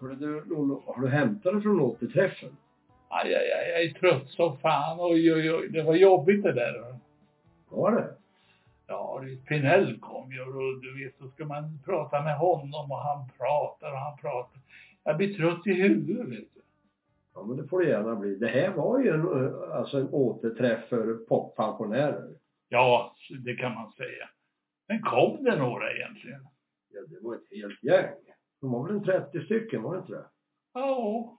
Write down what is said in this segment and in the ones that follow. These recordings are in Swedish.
Har du, har du hämtat det från återträffen? Aj, aj, aj, jag är trött som fan. Oj, oj, oj. Det var jobbigt det där. Var det? Ja, det- Pinell kom ju och du vet, så ska man prata med honom och han pratar och han pratar. Jag blir trött i huvudet, vet du. Ja, men det får det gärna bli. Det här var ju en, eh, alltså en återträff för poppensionärer. Ja, det kan man säga. Men kom det några egentligen? Ja, det var ett helt gäng. De var väl en 30 stycken, var det inte det? Ja,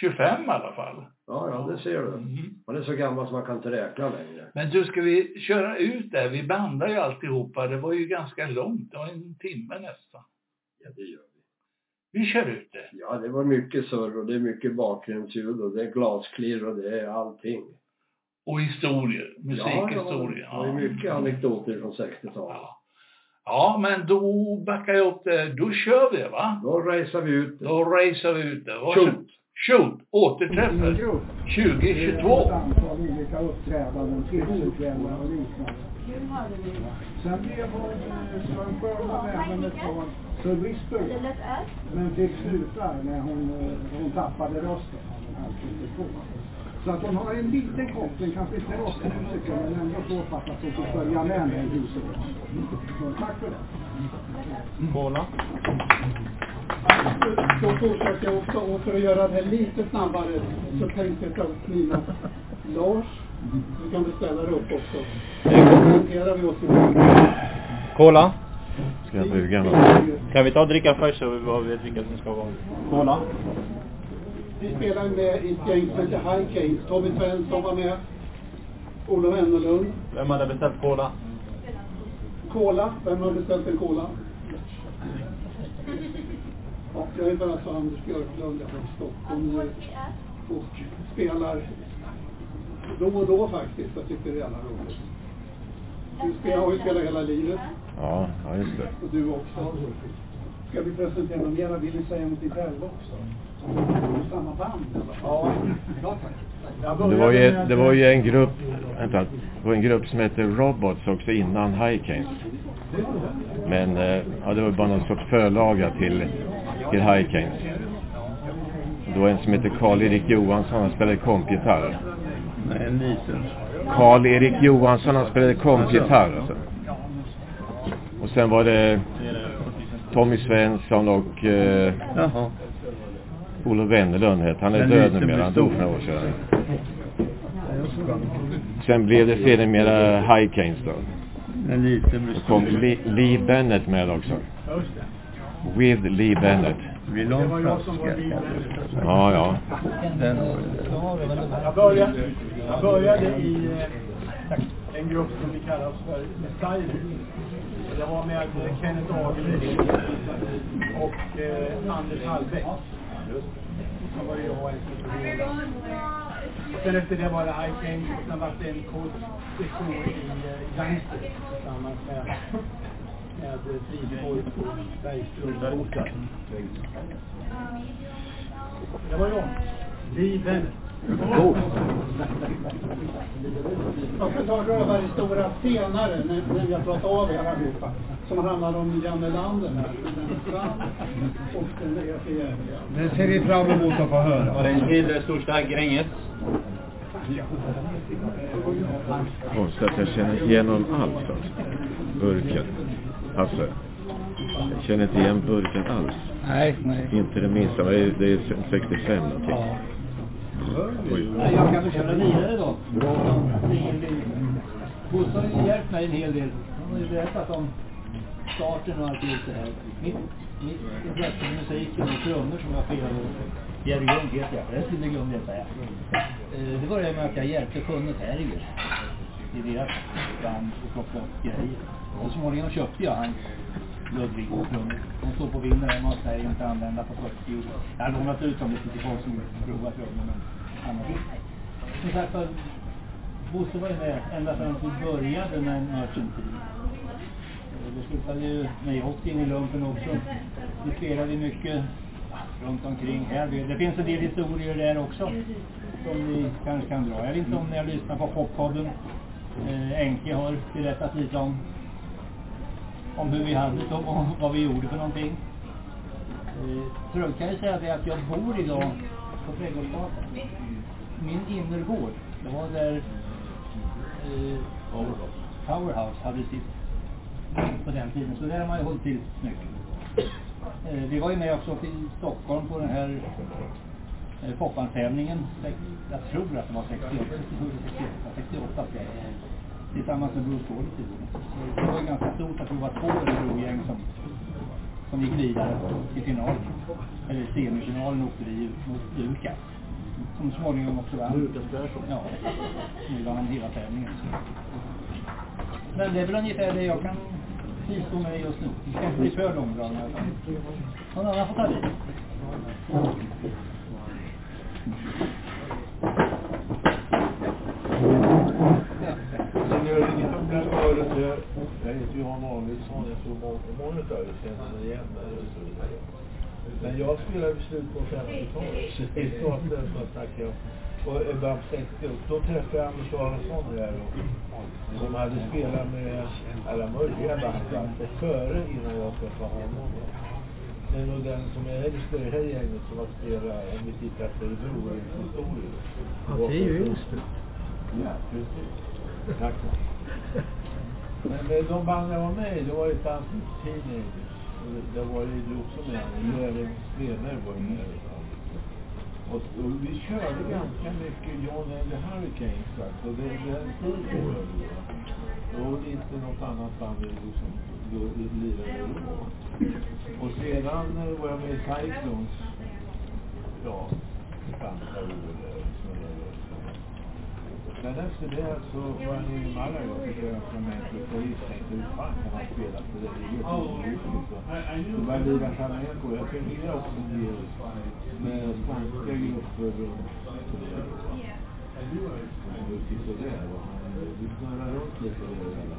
25 i alla fall. Ja, ja, det ser du. Mm. Man är så gammal som man kan inte räkna längre. Men du, ska vi köra ut där? Vi bandar ju alltihopa. Det var ju ganska långt. Det var en timme nästan. Ja, det gör vi. Vi kör ut det. Ja, det var mycket surr och det är mycket bakgrundsljud och det är glasklirr och det är allting. Och historier. Musikhistorier. Ja, det var ju mycket anekdoter från 60-talet. Ja. Ja, men då backar jag upp det. Då kör vi, va? Då racear vi ut. Då racear vi ut det. Varsågod. Shoot. Återträffar. grupp. 2022. Ett antal olika uppträdanden, tillfällskvällar och liknande. Sen blev hon, Sören även ett par solister. Men fick sluta när hon, eh, hon tappade rösten Så att hon har en liten koppling, kanske inte rockmusiker, men ändå så pass att hon får följa med mig i huset. Så tack för det. Cola. Då fortsätter jag också och för att göra det här lite snabbare så tänkte jag ta upp mina Lars, du kan beställa dig upp också. Så presenterar vi oss i Cola. Ska jag buga något? Kan vi ta och dricka först så vi vet vilka som ska vara? Cola. Vi spelar med i ett gäng som heter High Kings. Tommy Svensson var med. Olof Wennerlund. Vem hade beställt cola? Cola. Vem har beställt en cola? Ja, jag heter alltså Anders Björklund. Jag är från Stockholm nu. Och spelar då och då faktiskt. Jag tycker det är jävla roligt. Du spelar, har ju spelat hela livet. Ja, ja just det. Och du också. Ska vi presentera något mera? Vill ni säga något själva också? Samma band? Ja, Det var ju, det var ju en grupp, vänta, det var en grupp som hette Robots också innan Hurricanes. Men, eh, ja det var bara någon sorts förlaga till, till Hurricanes. Det var en som hette Karl-Erik Johansson, han spelade kompgitarr. Nej, en liten. Karl-Erik Johansson, han spelade kompgitarr alltså. Och sen var det Tommy Svensson och eh, Jaha. Olof Wennerlund hette han. är död numera, han dog för några år sedan. Sen blev det sedermera Hurricanes då. En liten blir Då kom Lee, Lee Bennett med också. With Lee Bennett. Vill du ha en flaska? Ja, ja. Den. Jag började, jag började i eh, en grupp som vi kallar oss för Messiah. Jag var med Kenneth Agerlund och eh, Anders Hallbäck. Sen var det en som och Sen efter det var det High King och sen var det en kort session i eh, Gangster tillsammans med med eh, Frideborg och Bergström. Det var jag. Lee Bennett. Jag ska ta rövarhistoria senare när, när vi har pratat av er allihopa. Som handlar om Janne Lander här. Och den är för jävliga. Ser vi fram emot att få höra. Var det en till stor stark Gränges? Konstigt att jag känner igen alls alltså. Burken. Hasse. Jag känner inte igen burken alls. Nej, nej. Inte det minsta. Det är, det är 65 någonting. Oj. Jag kan köra vidare då. Bosse har ju hjälpt mig en hel del. Han har ju berättat om starten och alltihop det här. Mitt, mitt intresse för musiken och trummor som jag spelade. Jerry Ljung heter jag. Förresten det glömde jag säga. Det började med att jag hjälpte Sjunne Terrier i deras band och plocka upp grejer. Och så småningom köpte jag hans Ludvig trummor. De står på vinden hemma hos mig, inte använda på 40 år. Jag har lånat ut dem lite till folk som provar trummor men annars inte. Som sagt var, Bosse var ju med ända fram till började med Merchant-tiden. Eh, Då Det slutade ju när jag åkte in i lumpen också. Vi spelade mycket runt omkring här. Det det finns en del historier där också som ni kanske kan dra. Jag vet inte om ni har lyssnat på Poppodden. Eh, Enke har berättat lite om om hur vi hade det och vad vi gjorde för någonting. Eh, Förut kan jag säga det att jag bor idag på Trädgårdsgatan. Min innergård, det var där eh, Powerhouse hade sitt på den tiden. Så där har man ju hållit till mycket. Eh, vi var ju med också i Stockholm på den här eh, popbantävlingen. Jag tror att det var 68, 68, 68 ska jag säga. Tillsammans med Bruce Gordon tydligen. Så det var ju ganska stort att vi var två Örebro-gäng som, som gick vidare till finalen. Eller semifinalen åkte vi ut mot Lukas. Som småningom också vann. Lukas Persson. Ja, nu vann hela tävlingen. Men det är väl ungefär det jag kan bistå med just nu. Det ska inte bli för långdragna. Någon annan får ta vid. Om jag heter Johan Arvidsson, jag monitorer, känner mig igen och så vidare. Men jag spelade slutet på 50-talet, i starten så snackar jag och i början på 60 och då träffade jag Anders Aronsson där och de hade spelat med alla möjliga band och före innan jag träffade honom. Det är nog den som är äldst i det här gänget som har spelat, om vi tittar på Örebro historiskt. Ja, det är ju yngst. Ja, precis. Tack. Men de band jag var med i, det var ju Dancing typ Teenagers. Det, var ju du också med. Löfven Svedberg var ju med. Och, och vi körde ganska mycket John and the Hurricanes alltså. faktiskt. Och det, är en tid körde vi. va. Då var det inte något annat band vi liksom lirade då. Och sedan eh, var jag med i Cyclones. Ja, ett antal år det så var jag nere i Malaga fick göra som en gitarrist. Tänkte hur fan kan man spela på det? Det är helt omöjligt. Så började Liva Flamenco. Jag turnerade också en del med spanska grupper runt ute i. Men Vi snurrade runt lite i alla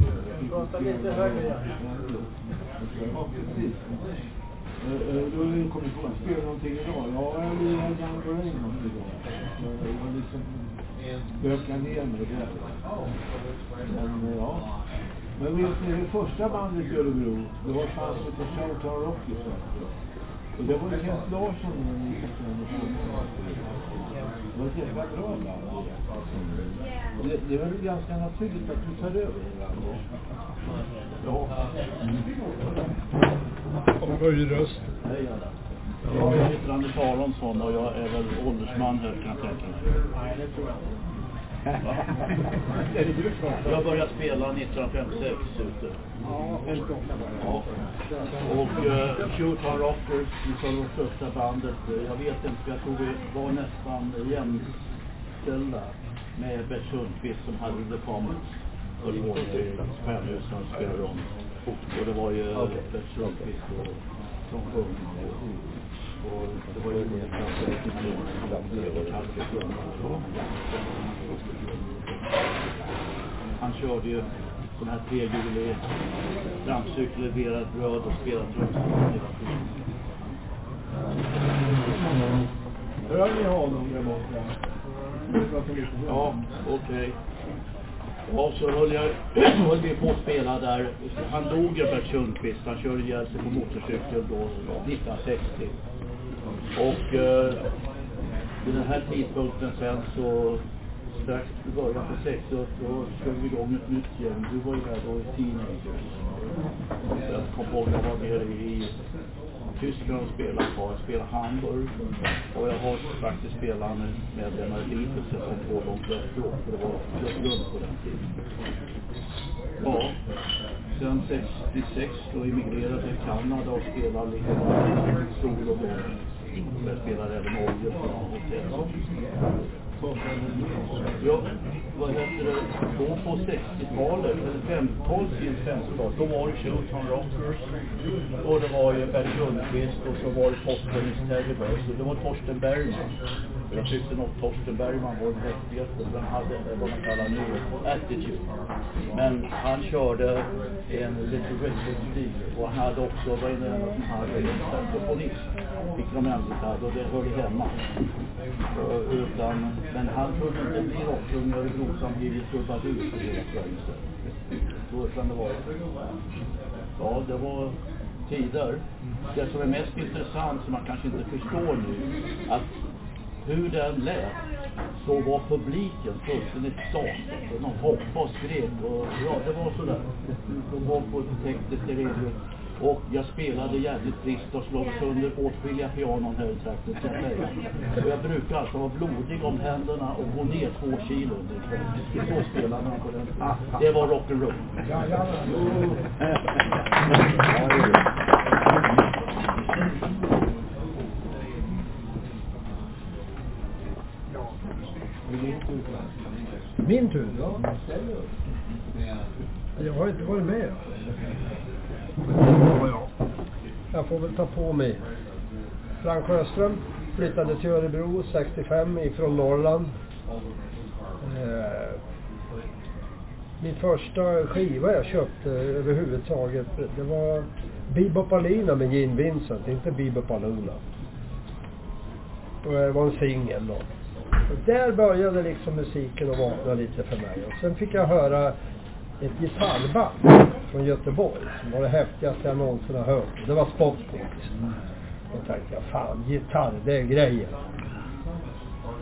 eh, jag fick Prata lite högre, ja. Precis. Eh, eh, Då är det kommit på att spela någonting idag. Ja, jag lirar Django Reinhardt idag. Det var liksom böka ner mig där. Men ja. Men vet ni, det första bandet i Örebro, det var fanns på Showtown Rockers faktiskt. Och det var ju Kent Larsson när ni gick och Det var ett jävla bra band. Det, det är väl ganska naturligt att du tar över? Ja. Höj röst. Hej alla. Jag heter Anders Aronsson och jag är väl åldersman här kan jag tänka mig. Nej, det tror jag du Jag började spela 1956 ute. Ja, 58 Ja. Och uh, Shoot on Rockers, vi var största bandet. Eh, Jag vet inte, jag tror vi var nästan jämställda med Bert Sundqvist som hade The. Höll på i Stjärnhusen och spelade. Och det var ju Bert Sundqvist och, som sjöng. Och, och det var ju Han körde ju sån här trehjulig trampcykel, leverad bröd och spelade trumspel hela tiden. Hör ni honom där borta? Ja, okej. Ja, så höll jag höll vi på att spela där. Han dog ju Bert Sundqvist. Han körde ihjäl sig på motorcykel då 1960. Och eh, vid den här tidpunkten sen så strax i början på 60 då körde vi igång ett nytt gäng. Du var ju här då i Teenagers. Och sen kom ihåg jag var nere i Tyskland och spelade kvar. Jag spelade Hamburg. Och jag har faktiskt spelat med medlemmar i Beatles som två långt efteråt. För det var kört runt på den tiden. Ja, sen 66 då emigrerade jag till Kanada och spelade lite sol och. Jag spelade även orgel på hotell. Ja, vad heter det? Då på 60-talet, eller 50-talet, 50-talet, då var det Shooton Rockers. Och det var ju Bert Lundqvist och så var det Torsten i Terribus. Och det var Torsten Bergman. Jag tyckte nog Torsten Bergman var den häftigaste. för Han hade vad man kallar nu attitude. Men han körde en lite röststil. Och han hade också, vad är det han hade, en saxofonist. Fick de ändå där och det hörde hemma. Uh, utan, men han kunde inte bli rockung i Örebro som blivit trubadur på hela Sverige. Så kan det vara. Ja, det var tider. Det som är mest intressant, som man kanske inte förstår nu, att hur den lät så var publiken fullständigt stånd. De hoppade och skrek och ja, det var sådär. De var på ett tekniskt. Och jag spelade jävligt friskt och slog sönder åtskilliga pianon här i trakten. ska jag säga. Och jag brukar alltså vara blodig om händerna och gå ner två kilo. Så spelade man på den. Det var rock'n'roll. Min tur? Ja. Jag har inte varit med. Jag får väl ta på mig. Frank Sjöström flyttade till Örebro 65 ifrån Norrland. Eh, min första skiva jag köpte överhuvudtaget, det var Bebop Alina med Gene Vincent, inte Bebop Aluna. Det var en singel då. Och där började liksom musiken att vakna lite för mig. Och sen fick jag höra ett gitarrband från Göteborg som var det häftigaste jag någonsin har hört. Det var Spotboys. Då tänkte jag, fan gitarr, det är grejen.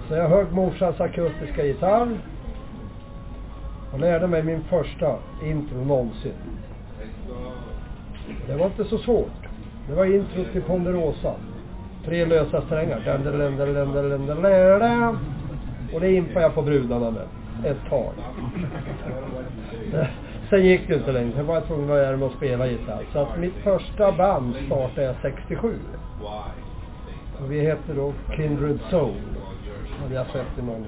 Så jag högg morsans akustiska gitarr och lärde mig min första intro någonsin. Det var inte så svårt. Det var intro till Ponderosa. Tre lösa strängar. Och det impade jag på brudarna med. Ett tag. Sen gick det inte längre. Sen var jag tvungen att lära mig att spela gitarr. Så att mitt första band startade jag 67. Och vi hette då Kindred Soul. Hade jag sett i någon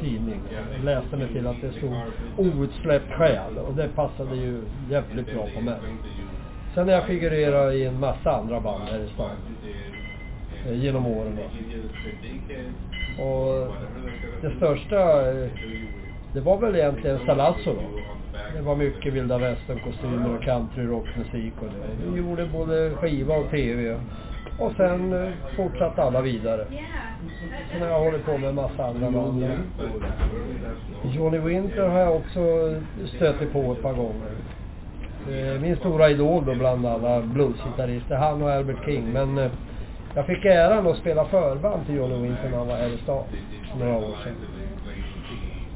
tidning. Jag läste mig till att det stod outsläppt själ. Och det passade ju jävligt bra på mig. Sen har jag figurerat i en massa andra band här i stan. Eh, genom åren. då. Och det största, eh, det var väl egentligen Salazzo då. Det var mycket vilda västern-kostymer och country-rockmusik och det. Vi gjorde både skiva och TV. Och sen eh, fortsatte alla vidare. Sen har jag hållit på med en massa andra band. Johnny Winter har jag också stött på ett par gånger. Eh, min stora idol då bland alla bluesgitarrister, han och Albert King. Men eh, jag fick äran att spela förband till Johnny Winter när han var här i stan för några år sedan.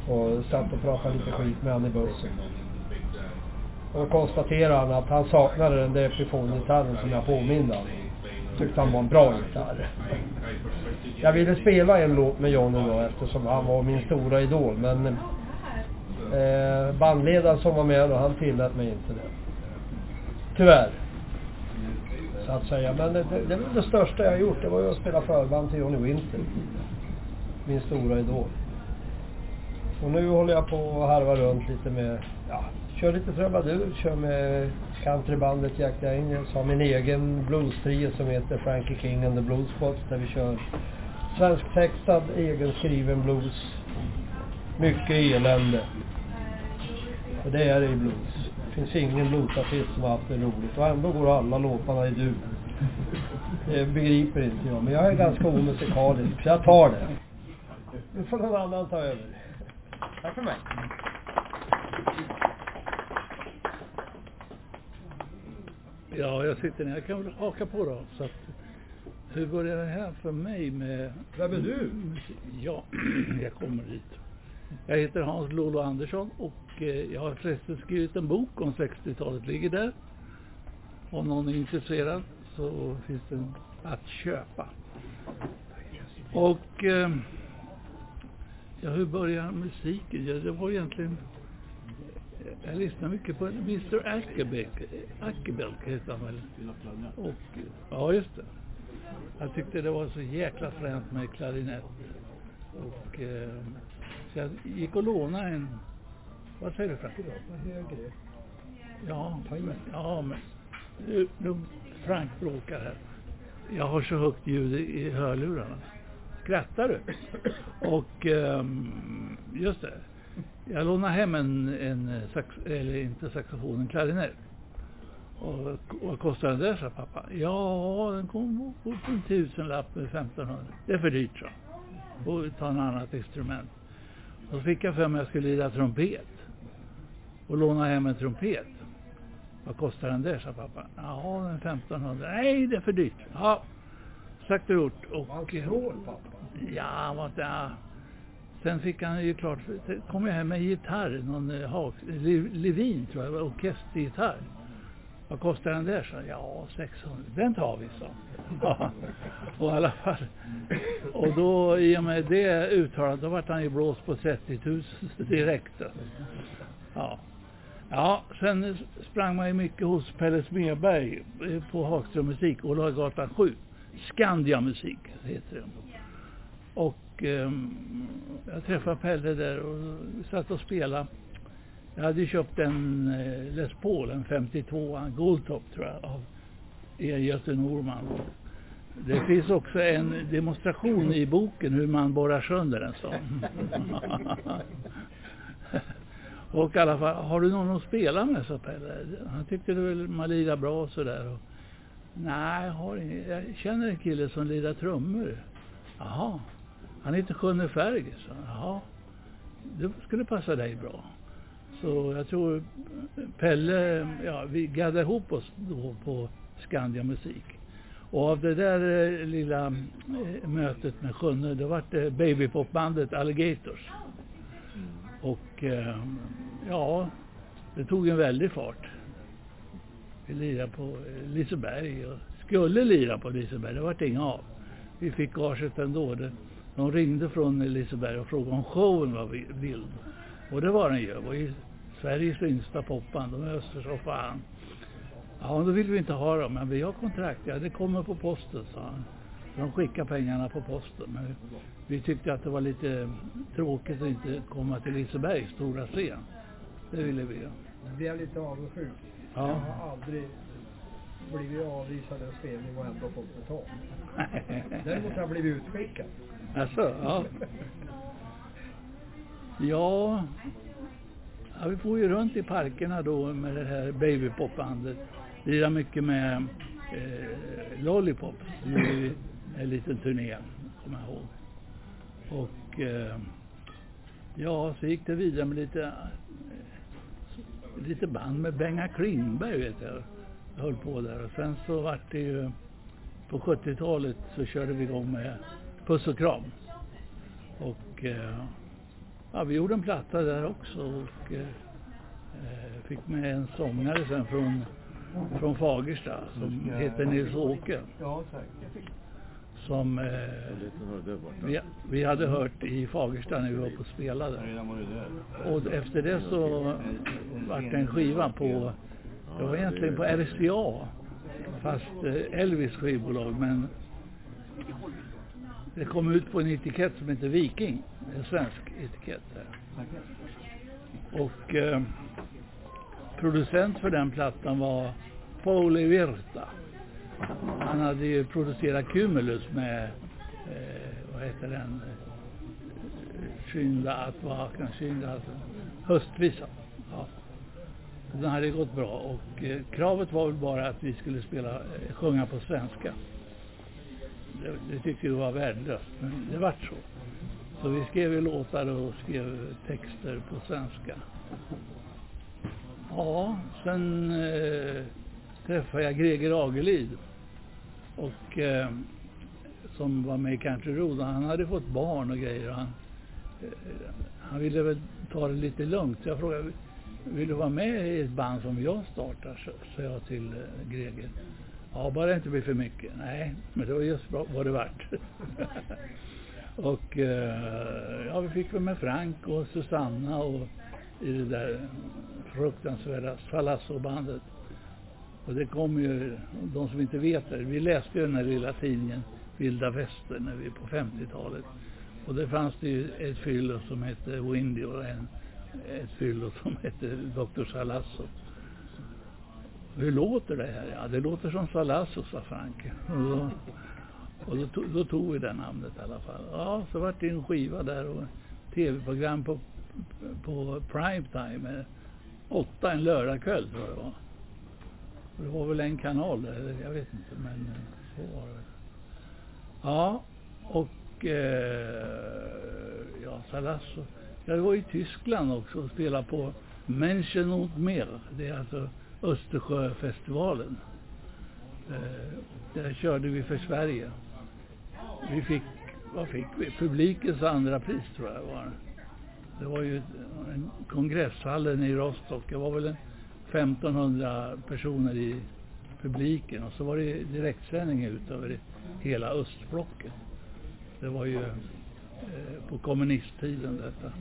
Och satt och pratade lite skit med han i bussen. Och då konstaterade han att han saknade den där epifongitarren som jag påminde om. Tyckte han var en bra gitarr. Jag ville spela en låt med Johnny då eftersom han var min stora idol men eh, bandledaren som var med då, han tillät mig inte det. Tyvärr. Så att säga. Men det, det, det det största jag har gjort. Det var ju att spela förband till Johnny Winter. Min stora idol. Och nu håller jag på att harva runt lite med, ja, kör lite trubadur, kör med countrybandet Jack Daniels, har min egen bluestrio som heter Frankie King and the Bluespots där vi kör svensktextad, egenskriven blues. Mycket elände. För det är det i blues. Det finns ingen bluesartist som har haft det roligt och ändå går alla låtarna i dur. Det begriper inte jag, men jag är ganska omusikalisk så jag tar det. Nu får någon annan ta över. Tack för mig. Ja, jag sitter ner. Jag kan väl haka på då. Så att, hur började det här för mig med... Vem är du? Ja, jag kommer dit. Jag heter Hans Lolo Andersson och eh, jag har förresten skrivit en bok om 60-talet. Ligger där. Om någon är intresserad så finns den att köpa. Och eh, ja, hur började musiken? Ja, det var egentligen jag lyssnade mycket på Mr Ackerbeck, Ackerbeck heter han väl? Och, ja, just det. Jag tyckte det var så jäkla fränt med klarinett. Och, eh, så jag gick och lånade en, vad säger du Frank? högre. Ja, ja men nu, nu Frank bråkar här. Jag har så högt ljud i hörlurarna. Skrattar du? Och um, just det. Jag lånade hem en, en sax, eller inte saxofon, en klarinett. Och vad kostar den där, sa pappa. Ja, den kom på en tusenlapp 1500. Det är för dyrt, så. Och ta en annat instrument. Och så fick jag för mig att jag skulle lira trumpet. Och låna hem en trumpet. Vad kostar den där, sa pappa. Ja, den 1500. Nej, det är för dyrt. Ja, sagt och gjort. Och, Var han snål pappa? Ja, han var inte... Ja. Sen fick han ju klart, sen kom jag hem med en gitarr, någon eh, Le- Levin tror jag, orkestergitarr. Vad kostar den där? Så, ja, 600. Den tar vi, så. Ja, och i alla fall. Och då, i och med det uttalandet, då vart han ju blåst på 30 000 direkt. Ja. Ja, sen sprang man ju mycket hos Pelle Smedberg eh, på Hagström Musik, Olagatan 7. Skandiamusik heter det. Och eh, jag träffade Pelle där och satt och spelade. Jag hade ju köpt en eh, Les Paul, en 52, en Goldtop tror jag, av Göte Norman. Det finns också en demonstration i boken hur man borrar sönder en sån. och i alla fall, har du någon att spela med, sa Pelle. Han tyckte väl man lirade bra och sådär. Och, Nej, jag har ingen. Jag känner en kille som lirar trummor. Jaha. Han heter Sjunne Ferg, så Jaha. Det skulle passa dig bra. Så jag tror Pelle, ja vi gaddade ihop oss då på Skandia Musik. Och av det där eh, lilla eh, mötet med Sjunne, då vart det babypopbandet Alligators. Och eh, ja, det tog en väldig fart. Vi lirade på Liseberg och skulle lira på Liseberg, det vart inga av. Vi fick gaget ändå. Det, de ringde från Liseberg och frågade om showen var vild. Och det var den ju. Det var ju Sveriges yngsta popband. De öste så fan. Ja, då vill vi inte ha dem. Men vi har kontrakt. Ja, det kommer på posten, sa han. De skickar pengarna på posten. Men vi tyckte att det var lite tråkigt att inte komma till Lisebergs stora scen. Det ville vi. Jag blev lite avundsjuk. Ja. Jag har aldrig blivit avvisad en spelning och ändå fått betalt. Däremot har jag blivit utskickad. Alltså, ja. Ja, ja, vi får ju runt i parkerna då med det här babypopbandet. Lirar mycket med eh, Lollipop. Vi en liten turné, kommer jag ihåg. Och eh, ja, så gick det vidare med lite, lite band med Benga Klingberg vet jag. Jag höll på där och sen så vart det ju på 70-talet så körde vi igång med Puss och kram. Och eh, ja, vi gjorde en platta där också och eh, eh, fick med en sångare sen från, från Fagersta som heter Nils Åke. Ja, tack. Som eh, vi, vi hade hört i Fagersta när vi var på och spelade. Och efter det så vart det en skiva på, det var egentligen på RCA. Fast eh, Elvis skivbolag men det kom ut på en etikett som heter Viking. En svensk etikett. Där. Och eh, producent för den plattan var Pauli Virta. Han hade ju producerat Cumulus med, eh, vad heter den, eh, Skynda att vakna, skynda att, höstvisa. Ja. Den hade gått bra och eh, kravet var väl bara att vi skulle spela, eh, sjunga på svenska. Det, det tyckte vi var värdelöst, men det vart så. Så vi skrev ju låtar och skrev texter på svenska. Ja, sen eh, träffade jag Greger Agelid. Och eh, som var med i Country Road. Han hade fått barn och grejer. Och han, eh, han ville väl ta det lite lugnt. Så jag frågade, vill du vara med i ett band som jag startar? Sa jag till eh, Greger. Ja, bara det inte blir för mycket. Nej, men det var just bra, vad det vart. och eh, ja, vi fick väl med Frank och Susanna och i det där fruktansvärda Salasso-bandet. Och det kom ju, de som inte vet det, vi läste ju den här lilla tidningen Vilda Västern när vi på 50-talet. Och det fanns det ju ett fyllo som hette Windy och en, ett fyllo som hette Dr. Salasso. Hur låter det här? Ja, det låter som Salasso, sa Frank. Och då, och då, tog, då tog vi det namnet i alla fall. Ja, så vart det en skiva där och tv-program på, på primetime. Eh, åtta en lördagkväll tror jag det var. Det var väl en kanal där, jag vet inte men eh, så var det. Ja, och eh, ja, Salasso. Jag var i Tyskland också och spelade på Menschen und Meer. Det är alltså Östersjöfestivalen. Eh, där körde vi för Sverige. Vi fick, vad fick vi? Publikens andra pris tror jag var det. Det var ju en kongresshallen i Rostock. Det var väl en 1500 personer i publiken och så var det direktsändning ut över hela östblocket. Det var ju eh, på kommunisttiden detta.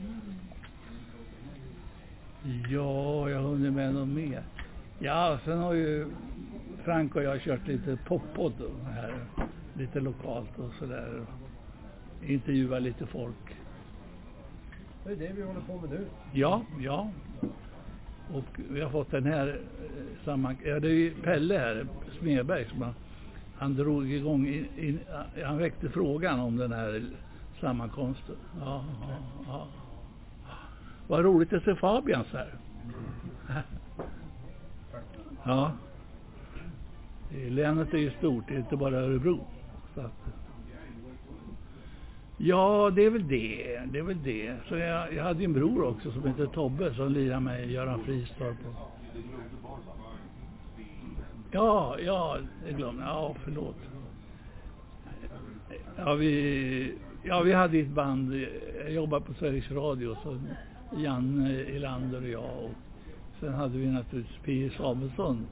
Ja, jag har hunnit med något mer. Ja, sen har ju Frank och jag kört lite poppodd här. Lite lokalt och sådär. Intervjua lite folk. Det är det vi håller på med nu. Ja, ja. Och vi har fått den här eh, samman... Ja, det är ju Pelle här, Smedberg, som har, han drog igång... In, in, han väckte frågan om den här sammankomsten. Ja, ja, ja. Vad roligt att se Fabians här. Ja. Länet är ju stort, det är inte bara Örebro. Så att, ja, det är väl det. Det är väl det. Så jag, jag hade ju en bror också som hette Tobbe som lirade med Göran Fristorp. Ja, ja, det glömde jag. Ja, förlåt. Ja, vi, ja, vi hade ett band. Jag jobbade på Sveriges Radio. Så Jan Elander och jag. Och sen hade vi naturligtvis P.E. Samuelsson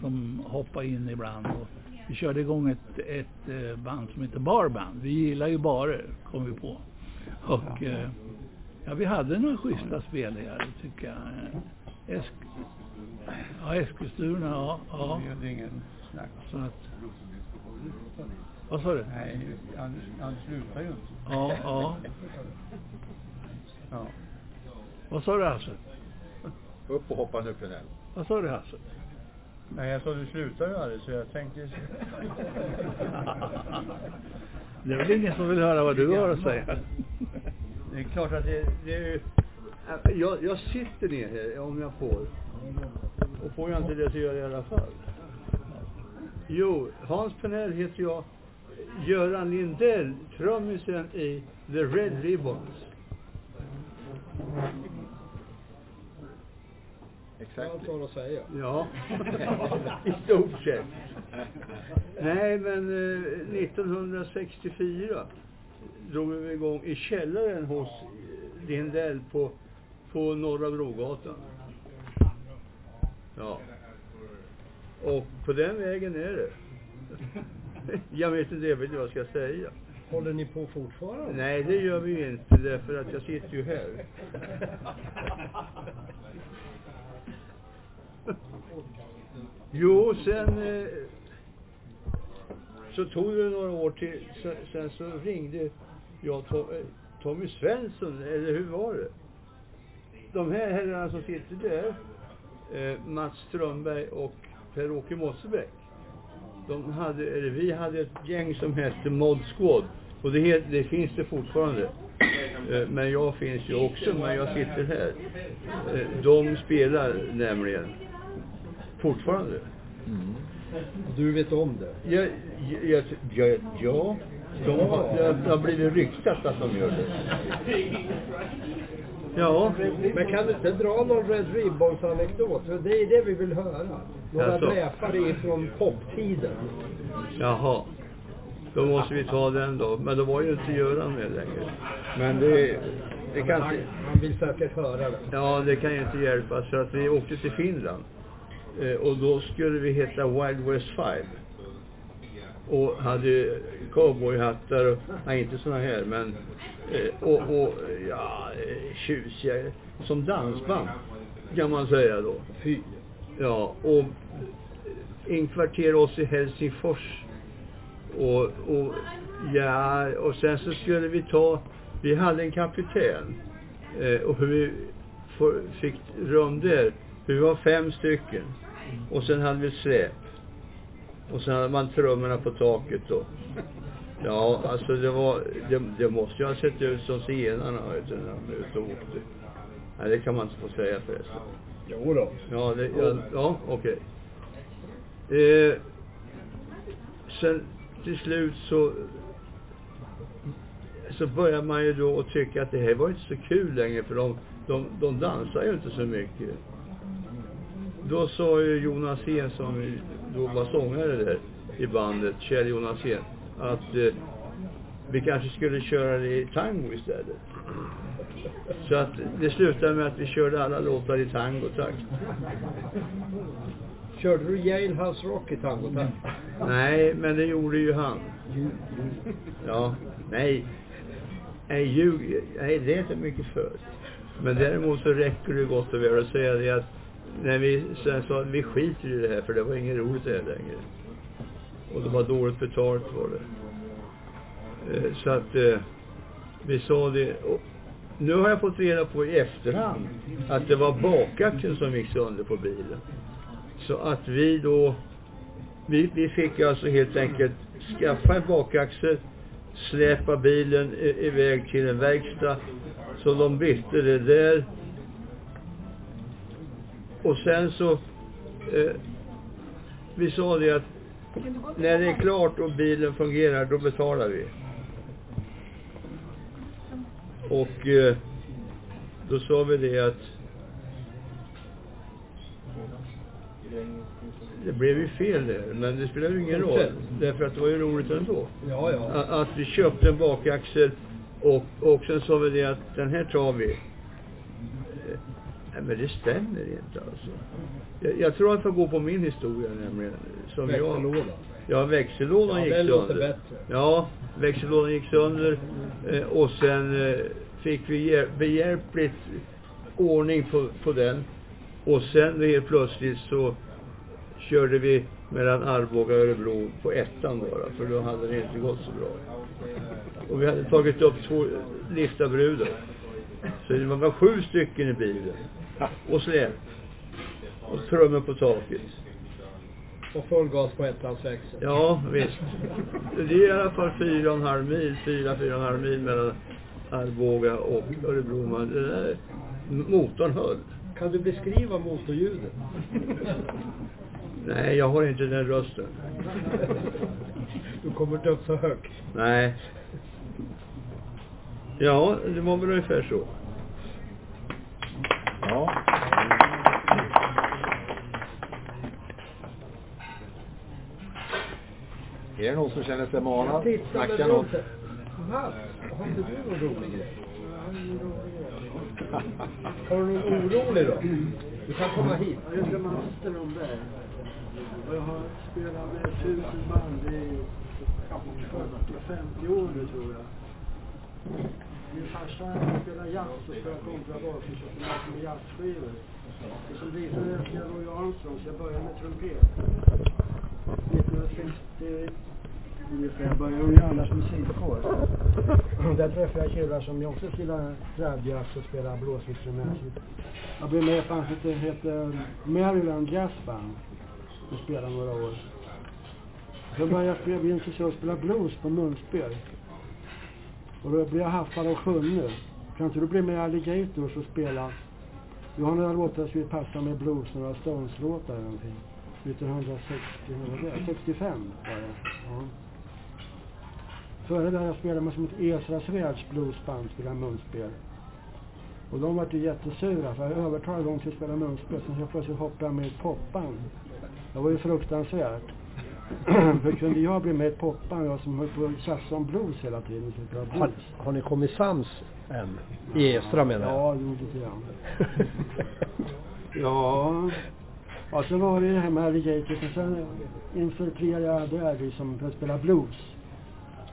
som hoppade in ibland. Och vi körde igång ett, ett eh, band som heter Barband. Vi gillar ju barer, kom vi på. Och eh, ja, vi hade några schyssta spelningar, tycker jag. Esk ja, Eskilstuna, ja. ja. Det är ingen snack. Så att, vad sa du? Nej, han, han slutar ju inte. Ja, ja. Ja. Vad sa du Hasse? Upp och hoppa nu Pernell. Vad sa du Hasse? Nej, jag sa du slutar ju aldrig så jag tänkte... Det är väl ingen som vill höra vad du har att säga? Det är klart att det, det är. Jag, jag sitter ner här om jag får. Och får jag inte det så gör jag i alla fall. Jo, Hans Penell heter jag. Göran Lindell, trummisen i The Red Ribbons. Exakt. Allt har att säga. Ja, i stort sett. Nej, men eh, 1964 drog vi igång i källaren hos Lindell på, på Norra Brogatan. Ja. Och på den vägen är det. Jag vet inte riktigt vad jag ska säga. Håller ni på fortfarande? Nej, det gör vi ju inte därför att jag sitter ju här. Jo, sen eh, så tog det några år till, sen, sen så ringde jag Tom, eh, Tommy Svensson, eller hur var det? De här herrarna som sitter där, eh, Mats Strömberg och Per-Åke Mossebäck. De hade, eller vi hade ett gäng som hette Mod Squad. Och det, het, det finns det fortfarande. Eh, men jag finns ju också, men jag sitter här. Eh, de spelar nämligen fortfarande. Du vet om det? Jag, jag, jag, ja, de har, det har blivit ryktat att de gör det. Ja. Men kan du inte dra någon Red Ribbons anekdot? För Det är det vi vill höra. Några Jaså? dräpare ifrån poptiden. Jaha. Då måste vi ta den då. Men då var ju inte Göran med längre. Men det, det kan han, inte... han vill säkert höra det. Ja, det kan ju inte hjälpas för att vi åkte till Finland. Eh, och då skulle vi heta Wild West Five. Och hade cowboyhattar och, nej inte såna här men, eh, och, och ja, eh, tjusiga, som dansband kan man säga då. Fy. Ja, och inkvartera oss i Helsingfors. Och, och ja, och sen så skulle vi ta, vi hade en kapten. Och hur vi fick rum där, vi var fem stycken. Och sen hade vi släp. Och sen hade man trummorna på taket då. Ja, alltså det var, det, det måste ju ha sett ut som zigenarna vet du, när de ute och åkte. Nej, det kan man inte få säga förresten. Jo då. Ja, det, ja, ja okej. Eh, sen till slut så så börjar man ju då att tycka att det här var inte så kul längre för de, de, de dansar ju inte så mycket. Då sa ju Jonas Hen som då var sångare där i bandet, Kjell Jonas Hen, att eh, vi kanske skulle köra det i tango istället. Så att det slutade med att vi körde alla låtar i tangotakt. Körde du Jailhouse Rock i tangotakt? Nej, men det gjorde ju han. Ja, nej. Nej, ljug, nej det är inte mycket för. Men däremot så räcker det gott och väl att säga det att när vi sen sa att vi skiter i det här för det var inget roligt det här längre. Och det var dåligt betalt var det. Eh, Så att eh, vi sa det. Och nu har jag fått reda på i efterhand att det var bakaxeln som gick sönder på bilen. Så att vi då, vi, vi fick alltså helt enkelt skaffa en bakaxel, släpa bilen iväg till en verkstad. Så de bytte det där. Och sen så, eh, vi sa det att när det är klart och bilen fungerar, då betalar vi. Och eh, då sa vi det att det blev ju fel där, men det spelar ju ingen roll. Därför att det var ju roligt ändå. Ja, ja. Att vi köpte en bakaxel och, och sen sa vi det att den här tar vi. Nej men det stämmer inte alltså. Jag, jag tror att jag går på min historia nämligen. Som jag, Växellåda. Ja, växellådan Ja, gick sönder. låter bättre. Ja, växellådan gick sönder eh, och sen eh, fick vi hjäl- behjälpligt ordning på, på den. Och sen helt plötsligt så körde vi mellan Arboga och Örebro på ettan bara, för då hade det inte gått så bra. Och vi hade tagit upp två liftarbrudar. Så det var sju stycken i bilen. Och släp. Och trummor på taket. Och full gas på ettans växel. Ja, visst. Det är i alla fall fyra och en halv mil, fyra, fyra och en halv mil mellan Arboga och Örebro. Men det där, motorn höll. Kan du beskriva motorljudet? Nej, jag har inte den rösten. Du kommer inte upp så högt. Nej. Ja, det var väl ungefär så. Är det någon som känner sig manad? Snacka något. Mats, har inte du någon rolig grej? Har du någon orolig då? Du kan komma hit. Jag heter Mats Strömberg. Och jag har spelat med tusen band i 40-50 år nu tror jag. Min farsa han spelar jazz och spelar kontrabas och köpte massor med jazzskivor. Och som visade efter jag Roy Armstrong så jag började med trumpet. 1960 började jag göra Anders musikkår. Där träffade jag killar som jag också spelar trädjazz och spelar blåsinstrument. Jag blev med i ett band som heter Maryland Jazz Band. Och spelade några år. Sen började jag spela, bli intresserad av att spela blues på munspel. Och då blev jag haffad av Sjunne. Kan inte du bli med i Alligators och spela? Du har några låtar som skulle passa med blues, några Stones-låtar eller någonting. 1960, vad var det? 65 var det. Ja. Före det jag spelade man som ett Esras Världs bluesband, spelade munspel. Och de var ju jättesura för jag övertalade dem till att spela munspel. Sen helt plötsligt hoppade jag med i ett popband. Det var ju fruktansvärt. för kunde jag bli med i ett popband, jag som höll på att tjafsa om blues hela tiden. Så jag Har, blues. har ni kommit sams än? I Estra menar jag. Ja, jo, lite grann. ja. Ja, sen var det det här med Alligators och sen infiltrerade jag där liksom för att spela blues.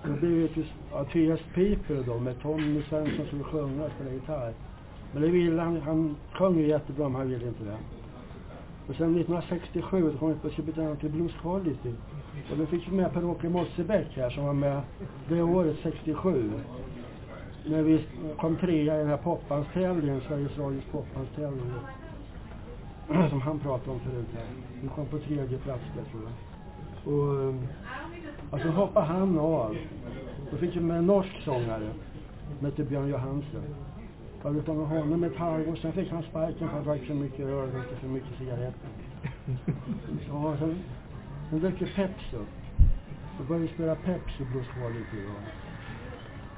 Det blev ju till ja, T.S. Piper då med Tommy Svensson som skulle sjunga och spela gitarr. Men det ville han, han sjöng ju jättebra men han ville inte det. Och sen 1967 då kom jag på Köpenhamn till Blues Quality. Och då fick vi med Per-Åke Mossebäck här som var med det året 67. När vi kom trea i den här popbandstävlingen, Sveriges Radios popbandstävling. Som han pratade om förut här. Vi kom på tredje plats där tror jag. Och, ehm, och så hoppade han av. Då fick vi med en norsk sångare. Som hette Björn Johansen. Jag var utan med honom ett halvår, sen fick han sparken för att han drack för mycket öl och rökte för mycket cigaretter. Ja, sen, sen dök ju Peps upp. Då började vi spela Peps i Blues Quality.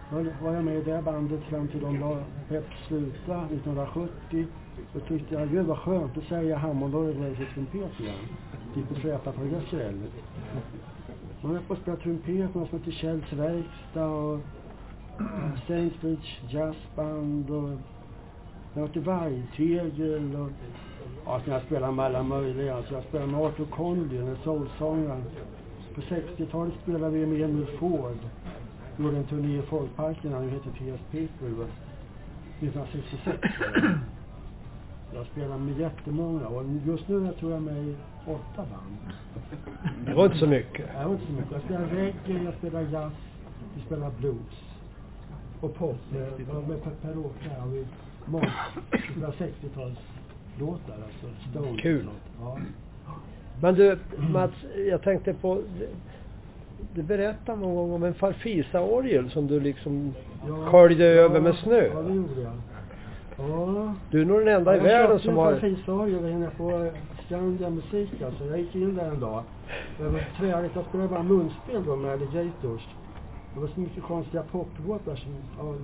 Då var jag med i det bandet fram till de la Peps sluta 1970. så tyckte jag, gud vad skönt, att säga Hammondorgel när det är trumpet igen. Typ att släpa på Gazelle. Man höll på att spela trumpet, man som heter Kjells verkstad och Sainsbridge jazzband och jag var till Vargtegel och ja, sen jag spelade med alla möjliga. Alltså jag spelade med Arthur Conley, den soulsångaren. På 60-talet spelade vi med Emil Ford. Gjorde en turné i Folkparken, han hette T.S. People. 1966. Jag spelar med jättemånga och just nu jag tror jag med i åtta band. Det var inte så mycket. Jag var inte så mycket. Jag spelar reggae, jag spelar jazz, vi spelar blues. Och pop med, med Per- Per Åkra och vi spelar 60-talslåtar alltså. Stones Kul. Ja. Men du Mats, jag tänkte på, du berättade någon gång om en Farfisa-orgel som du liksom Ja, sköljde över ja, med snö. Ja, det gjorde jag. Ja. Du är nog den enda i världen som har... Jag köpte en Farfisa-orgel inne på Skandia Musik alltså. Jag gick in där en dag. Det var träligt. Jag spelade bara munspel då med Alligators. Det var så mycket konstiga poplåtar som, ja,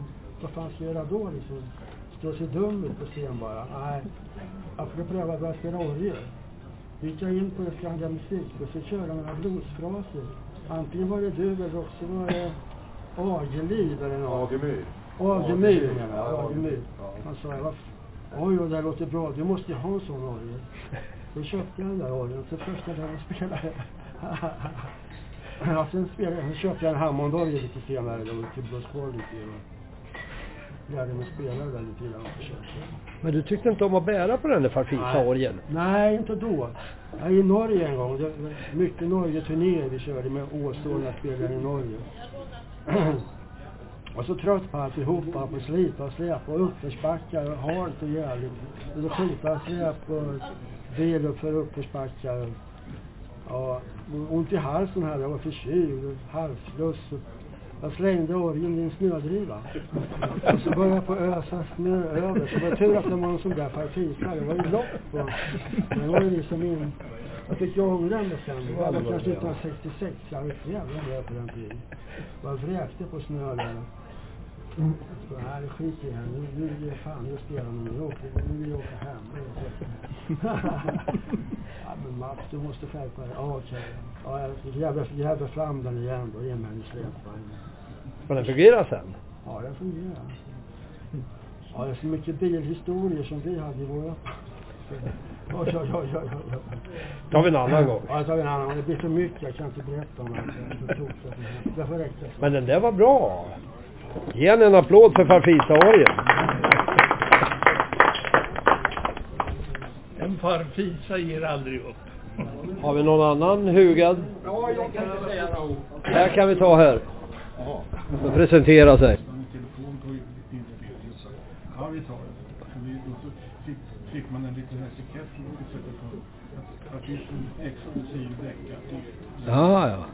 vad fan ska jag göra då liksom? Stå och se dum ut på scen bara. Nej. Jag får pröva att börja spela orgel. Då gick jag in på Skandia Musik och så körde jag några bluesfraser. Antingen var det du eller också var det Ageliv eller något. Agemyr. Menar jag. Ja. Han sa, "Vad f- oj, det här låter bra. Du måste ju ha en sån orgel. Då köpte jag den där orgeln. Så första dagen jag spelade. ja, sen spelade jag. Sen köpte jag en Hammondorgel lite senare då till Blues Quality. Och lärde mig spela det där lite grann. Men du tyckte inte om att bära på den där Farfisa-orgeln? Nej, inte då. Jag är i Norge en gång. Det var mycket Norge-turnéer vi körde med Åstålarna spelade i Norge. och så trött på alltihopa, på slipa och släpa och uppförsbackar och halt och jävligt. Och och släp och bil uppför uppförsbackar. Ja, ont i halsen hade jag, var förkyld halsfluss. Jag slängde orgeln i en snödriva. Och så började jag på ösa snö över. Så det var tur att det var en sån där partifärg. Det var ju lopp och det var ju liksom in... Jag fick ju ångra mig sen. Det var kanske 1966. Jag var jävla på den tiden. Jag vräkte på snö där. Så nej, det skiter i här. Nu, nu fan, nu spelar man. Nu, nu vill jag åka hem. ja, men Mats, du måste skärpa dig. Ja, okej. Ja, jag gräver, fram den igen då. Ge mig en släpvagn. Får den fungera sen? Ja, det fungerar. Ja, det är så mycket bilhistorier som vi hade i våra... Oj, oj, oj, oj, oj. tar vi en annan gång. Ja, det tar vi en annan gång. Det blir för mycket. Jag kan inte berätta om allt. Så tokig. Det så. Men den där var bra. Ge henne en applåd för Farfisa-orgeln. En farfisa ger aldrig upp. Har vi någon annan hugad? Ja, jag kan inte säga något. Här kan vi ta här. Och presentera sig. Ja, vi tar det. Fick, fick man en liten etikett som vi sätta på. Att Artisten X och Siv Becka Ja, ja.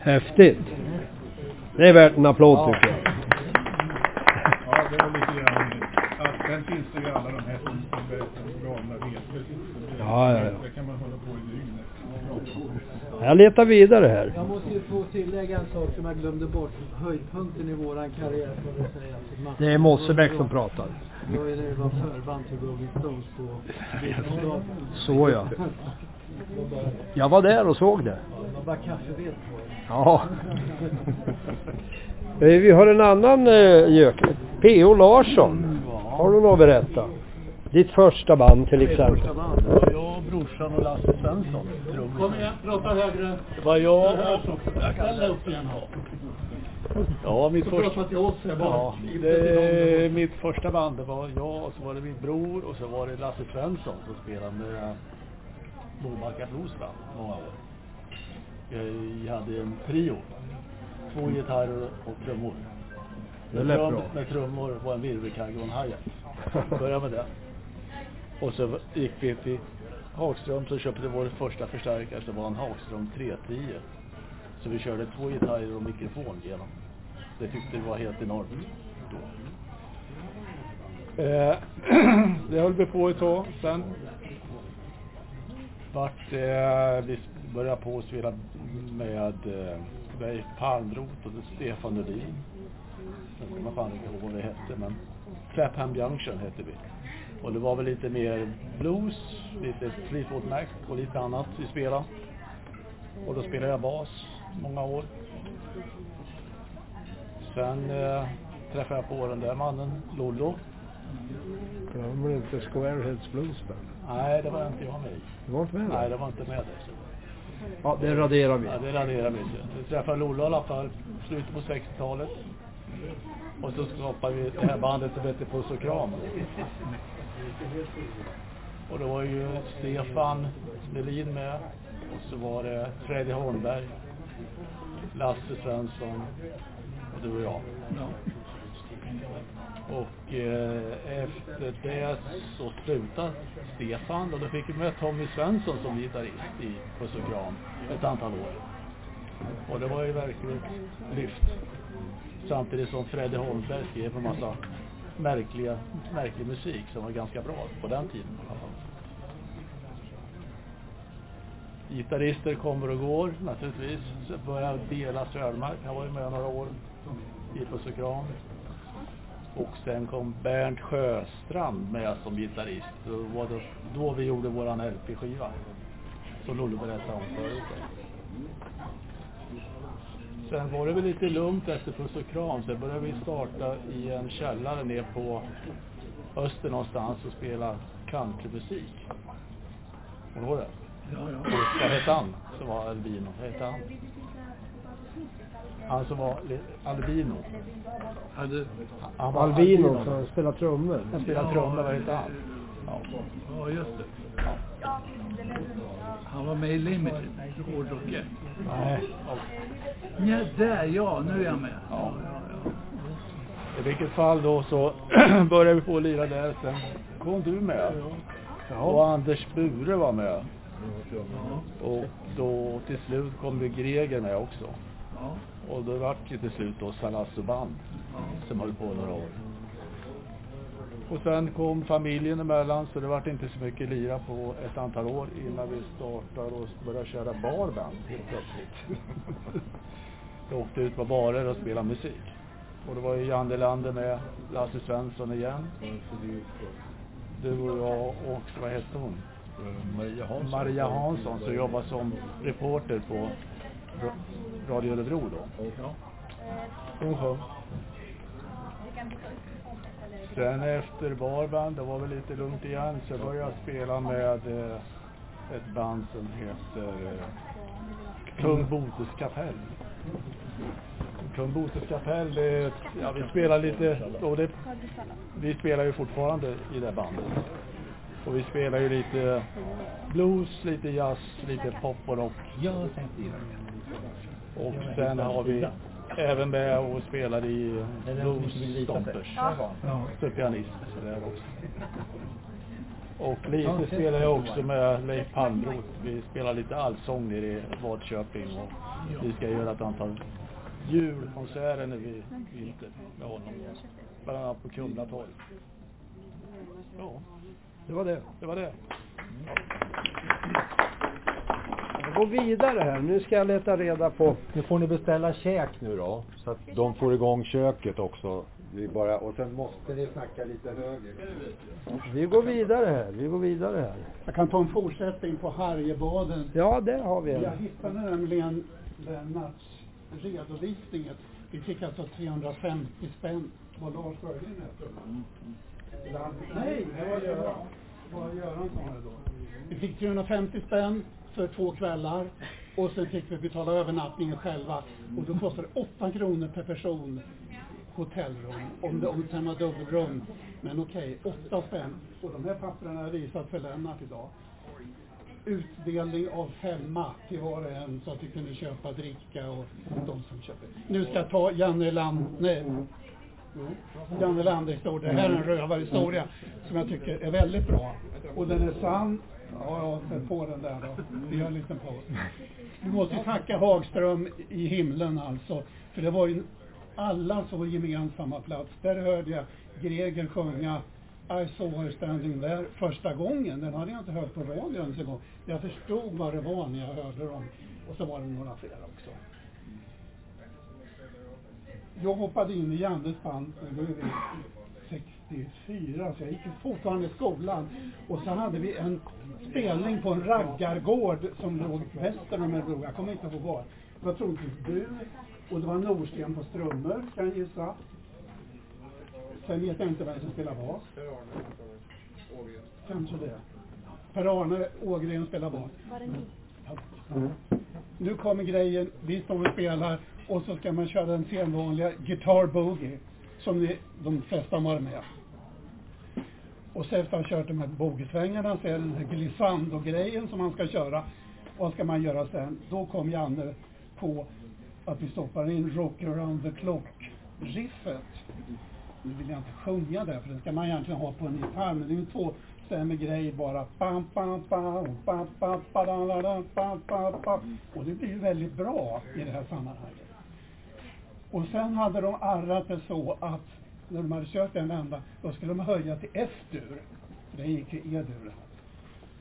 Häftigt. Det är värt en applåd tycker jag. Ja, det var lite grann att sen finns det ju alla de här som galna resor. Ja, ja, ja. Där kan man hålla på i dygn efter. Jag letar vidare här. Jag måste ju få tillägga en sak som jag glömde bort. Höjdpunkten i våran karriär får jag säga. Det är Mossebäck som pratar. Det var ju när det var förband till Rolling Stones på. Så ja. Jag var där och såg det. Det var bara kaffeved på det. Ja. Eh, Vi har en annan uh, gök. P.O. Larsson. Har du något att berätta? Ditt första band till exempel. Första band. Det var jag, brorsan och Lasse Svensson. Kom igen, prata högre. Det var jag. Ställ dig upp igen. Ja, mitt första... prata till oss här bara. Ja, det, mitt första band det var jag och så var det min bror och så var det Lasse Svensson som spelade med Mobacka Bluesband många år. Vi hade en trio. Två gitarrer och trummor. Det lät bra. Med trummor var en virvelkagge och en hi-hat. Började med det. Och så gick vi till Hagström så köpte vår första förstärkare som var en Hagström 310. Så vi körde två gitarrer och mikrofon genom. Det tyckte vi var helt enormt. Då. Eh, det höll vi på ett tag. Sen vart eh, vi började på att spela med eh, Leif Palmroth och Stefan Nordin. Jag kommer fan inte ihåg vad det hette men Clapham Junction hette vi. Och det var väl lite mer blues, lite Fleetwood Mac och lite annat vi spelade. Och då spelade jag bas många år. Sen eh, träffade jag på den där mannen, Lollo. Glömmer du inte Squareheads Blues Band? Nej, det var inte jag med i. Du var inte med? Nej, det var inte med där. Ja, det raderar vi. Ja, det raderar vi. Vi träffade Lollo i alla fall, slutet på 60-talet. Och så skapade vi det här bandet som heter Puss och Kram. Och då var ju Stefan Melin med. Och så var det Freddy Holmberg, Lasse Svensson och du och jag. Och eh, efter det så slutade Stefan och då fick vi med Tommy Svensson som gitarrist i Puss och Kram ett antal år. Och det var ju verkligen ett lyft. Samtidigt som Fredde Holmberg skrev en massa märkliga, märklig musik som var ganska bra på den tiden i alla fall. Gitarrister kommer och går naturligtvis. Så dela Bela Sölmark, han var ju med några år i Puss och Kram. Och sen kom Bernt Sjöstrand med som gitarrist. Då var det då vi gjorde våran LP-skiva. Som Lollo berättade om förut. Sen var det väl lite lugnt efter Puss och Kram. Sen började vi starta i en källare ner på öster någonstans och spela countrymusik. Kommer du ihåg det? Ja, ja. Och vad hette han som var albino? Vad hette han? Han som var albino. Hade... Han var Albino som spelar trummor. Han spelade trummor, vad hette han? Ja. Ja, just det. Han var med i Limited, hårdrocken. Nej. Ja, där ja, nu är jag med. Ja. I vilket fall då så började vi på att lira där. Sen kom du med. Och Anders Bure var med. Och då till slut kom ju Greger med också. Och då vart det till slut då Salasso Band som höll på några år. Och sen kom familjen emellan så det vart inte så mycket lira på ett antal år innan vi startade och började köra barband helt plötsligt. Jag åkte ut på barer och spelade musik. Och det var ju Janne Lander med, Lasse Svensson igen. Du och jag och vad hette hon? Maria Hansson. Maria Hansson som jobbar som reporter på Radio Örebro då. Hon sjöng. Sen efter barband, det var väl lite lugnt igen, så började jag spela med eh, ett band som heter eh, Kung Botes kapell. Kung Botes kapell, det, ja vi spelar lite, och det, vi spelar ju fortfarande i det bandet. Och vi spelar ju lite blues, lite jazz, lite pop och rock. Jag tänkte göra det. Och sen har vi även med och spelar i Blues. Stompers. Ja. Så pianist där också. Och lite spelar jag också med Leif Palmroth. Vi spelar lite allsång nere i Vadköping och vi ska göra ett antal julkonserter nu i vinter med honom. Bland annat på Kumla torg. Ja, Det var det. det var det. Jag går vidare här. Nu ska jag leta reda på... Nu får ni beställa käk nu då, så att de får igång köket också. Vi bara, och sen måste ni snacka lite högre. Vi går vidare här. Vi går vidare här. Jag kan ta en fortsättning på Harjebaden. Ja, där har vi Jag hittade nämligen Lennarts redovisning. Vi fick alltså 350 spänn. Var Lars Sjögren med? Nej, det var Göran. Det var Göransson här då. Vi fick 350 spänn för två kvällar och sen fick vi betala övernattningen själva. Och då kostade det 8 kronor per person hotellrum, om det, om det sen var dubbelrum. Men okej, 8 spänn. Och de här papperna har jag visat för Lennart idag utdelning av femma till var och en så att vi kunde köpa dricka och de som köper. Nu ska jag ta Janne Land, nej, Janne Land-historia. Det här är en rövarhistoria som jag tycker är väldigt bra. Och den är sann. Ja, ja, sätt på den där då. Vi gör en liten paus. Vi måste tacka Hagström i himlen alltså. För det var ju alla så gemensamma plats. Där hörde jag Greger sjunga I saw her standing there första gången. Den hade jag inte hört på radion ens en gång. Jag förstod vad det var när jag hörde dem. Och så var det några fler också. Jag hoppade in i Jannes band, 84, så jag gick fortfarande i skolan. Och så hade vi en spelning på en raggargård som låg väster om Örebro. Jag kommer inte ihåg var. Det var troligtvis du och det var Norsten på strummor, kan jag gissa. Sen vet jag inte vem som spelar bas. Kanske det. Per-Arne Ågren spelar bas. Var det ni? Mm. Nu kommer grejen, vi står och spelar och så ska man köra den sedvanliga Guitar Boogie som ni, de flesta har med. Och så efter att ha kört de här bogesvängarna, så är det den här glissando-grejen som man ska köra. Vad ska man göra sen? Då kom Janne på att vi stoppar in Rock around the clock-riffet. Nu vill jag inte sjunga det, för det ska man egentligen ha på en gitarr, men det är ju en tvåstämmig grej bara. Bam, bam, bam, bam, bam, bam, bam, bam, bam, bam. Och det blir ju väldigt bra i det här sammanhanget. Och sen hade de arrat det så att när de hade kört en vända, då skulle de höja till F-dur. För det gick i E-dur.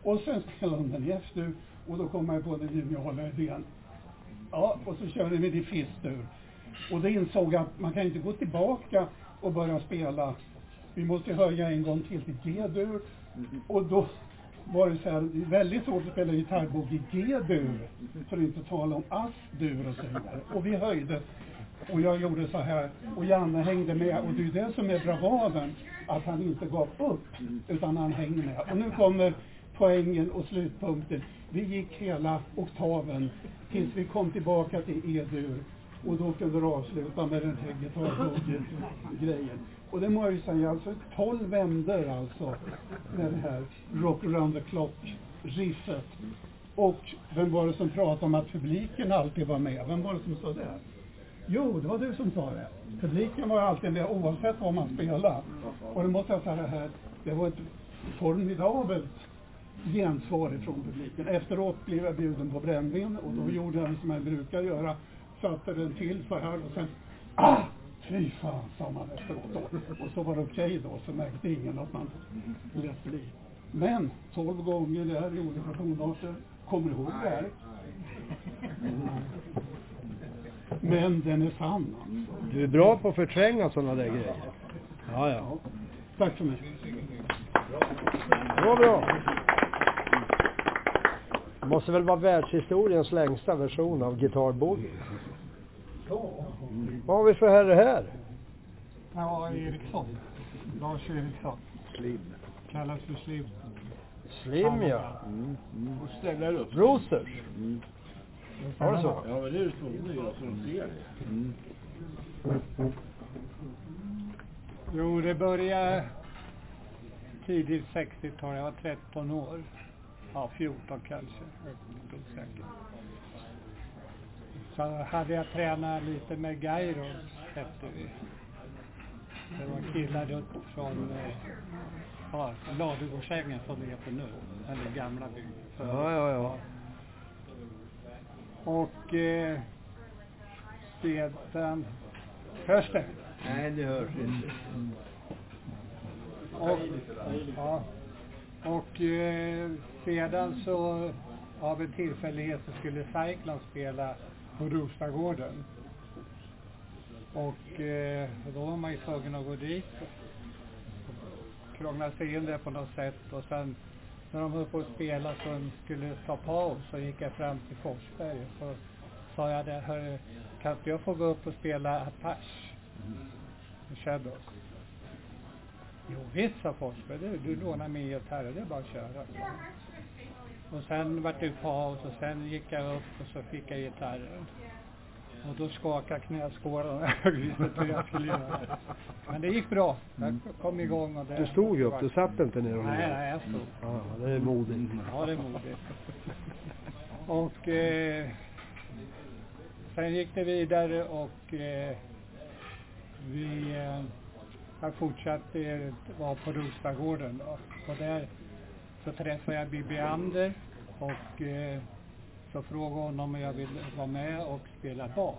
Och sen spelade de den i F-dur och då kom man på den geniala idén. Ja, och så körde vi till F-dur. Och då insåg jag att man kan inte gå tillbaka och börja spela. Vi måste höja en gång till till G-dur. Och då var det så här, det är väldigt svårt att spela gitarrbok i G-dur. För att inte tala om As-dur och så vidare. Och vi höjde. Och jag gjorde så här. Och Janne hängde med. Och det är det som är bravaden. Att han inte gav upp. Utan han hängde med. Och nu kommer poängen och slutpunkten. Vi gick hela oktaven tills vi kom tillbaka till E-dur. Och då kunde du avsluta med den här gitarrbugget-grejen. Och det må jag ju säga, alltså 12 vändor alltså med det här Rock around the clock-riffet. Och vem var det som pratade om att publiken alltid var med? Vem var det som sa det? Jo, det var du som sa det. Publiken var alltid med oavsett vad man spelade. Och det måste jag säga här, det var ett formidabelt gensvar ifrån publiken. Efteråt blev jag bjuden på brännvin och då gjorde jag som jag brukar göra. Satte den till så här och sen ah! Fy fan, sa man efteråt då. Och så var det okej okay då, så märkte ingen att man lät bli. Men, tolv gånger där i olika tonarter. Kommer du ihåg det här? Men den är sann alltså. Du är bra på att förtränga sådana där grejer. Ja, ja. Tack så mycket. Var bra. Det måste väl vara världshistoriens längsta version av Guitar Boogie. Vad har vi för herre här? Ja, Eriksson. Lars Eriksson. Slim. Kallas för Slim. Slim ja. Mm, mm. Och ställer upp. Rosers. Mm. Var det så? Ja, men det är ju tvungen att göra så de ser det. Mm. Jo, det började tidigt 60-tal. Jag var 13 år. Ja, 14 kanske. Osäker. Så hade jag tränat lite med Gairo, hette vi. Det var killar upp från eh, ja, Ladugårdsängen som det heter nu. Eller gamla byn. Ja, ja, ja. Och eh, sedan... Hörs det? Nej, det hörs inte. Och, ja, och eh, sedan så av en tillfällighet så skulle Cyclone spela på Rosagården. Och eh, då var man ju tvungen att gå dit. Krångla sig in där på något sätt och sen när de höll på att spela så de skulle ta paus så gick jag fram till Forsberg och så sa jag det, hörru, kan inte jag få gå upp och spela Apache? Med Shadows. Jo visst, sa Forsberg, du, du lånar min gitarr, det är bara att köra. Och sen vart det paus och sen gick jag upp och så fick jag gitarren. Och då skakade knäskålarna. Jag visste inte hur jag skulle göra. Men det gick bra. Jag kom igång och det... Du stod upp, du satt inte ner och Nej, nej, jag stod. Ja, det är modigt. Ja, det är modigt. Och eh, sen gick det vidare och eh, vi eh, har fortsatt eh, vara på Rosagården då. Och där så träffade jag Bibi Ander och eh, så frågade hon om jag ville vara med och spela bas.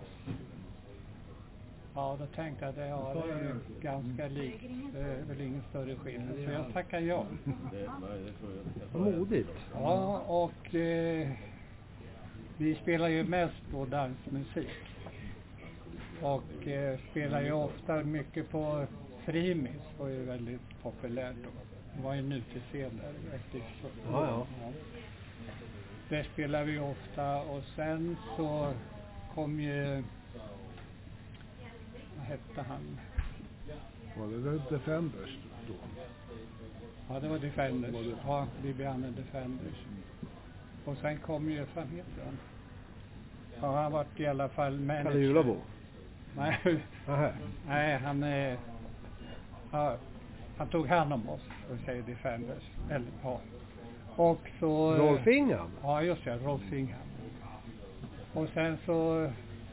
Ja, då tänkte jag att ja, det är ju ganska likt. Det är väl ingen större skillnad. Så jag tackade ja. Modigt. Ja, och eh, vi spelar ju mest på dansmusik. Och eh, spelar ju ofta mycket på Frimis var ju väldigt populärt då. Det var ju en utescen där. Efter, Ja, ja. Där spelade vi ofta och sen så kom ju, vad hette han? Var det Defenders då? Ja, det var Defenders. Var det- Ja, Bibiane Defenders. Och sen kom ju, vad fan heter han? Ja, han vart i alla fall manager. Kalle Julabo? Nej, nej han är, ja, han tog hand om oss, och säger Defenders. Eller, ja. Och så... Rolf Ingham? Ja, just det, Rolf Ingham. Och sen så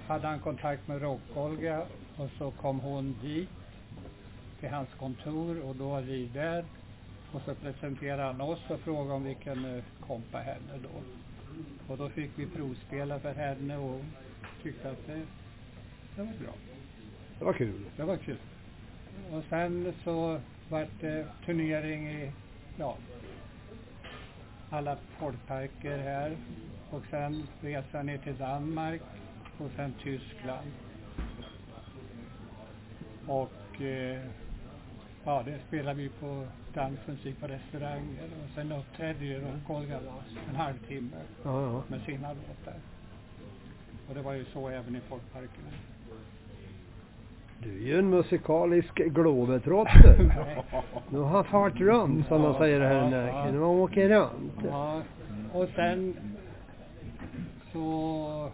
hade han kontakt med Rock-Olga och så kom hon dit till hans kontor och då var vi där. Och så presenterade han oss och frågade om vi kunde kompa henne då. Och då fick vi provspela för henne och tyckte att det, det var bra. Det var kul. Det var kul. Och sen så vart det turnering i, ja, alla folkparker här. Och sen resa ner till Danmark och sen Tyskland. Och eh, ja, det spelade vi på dansmusik på restauranger och sen uppträdde ju Rock-Olga en halvtimme Ja, ja. med sina låtar. Och det var ju så även i folkparkerna. Du är ju en musikalisk globetrotter. Nu har han fart runt som de säger här i Närke. han åker runt. Ja, och sen så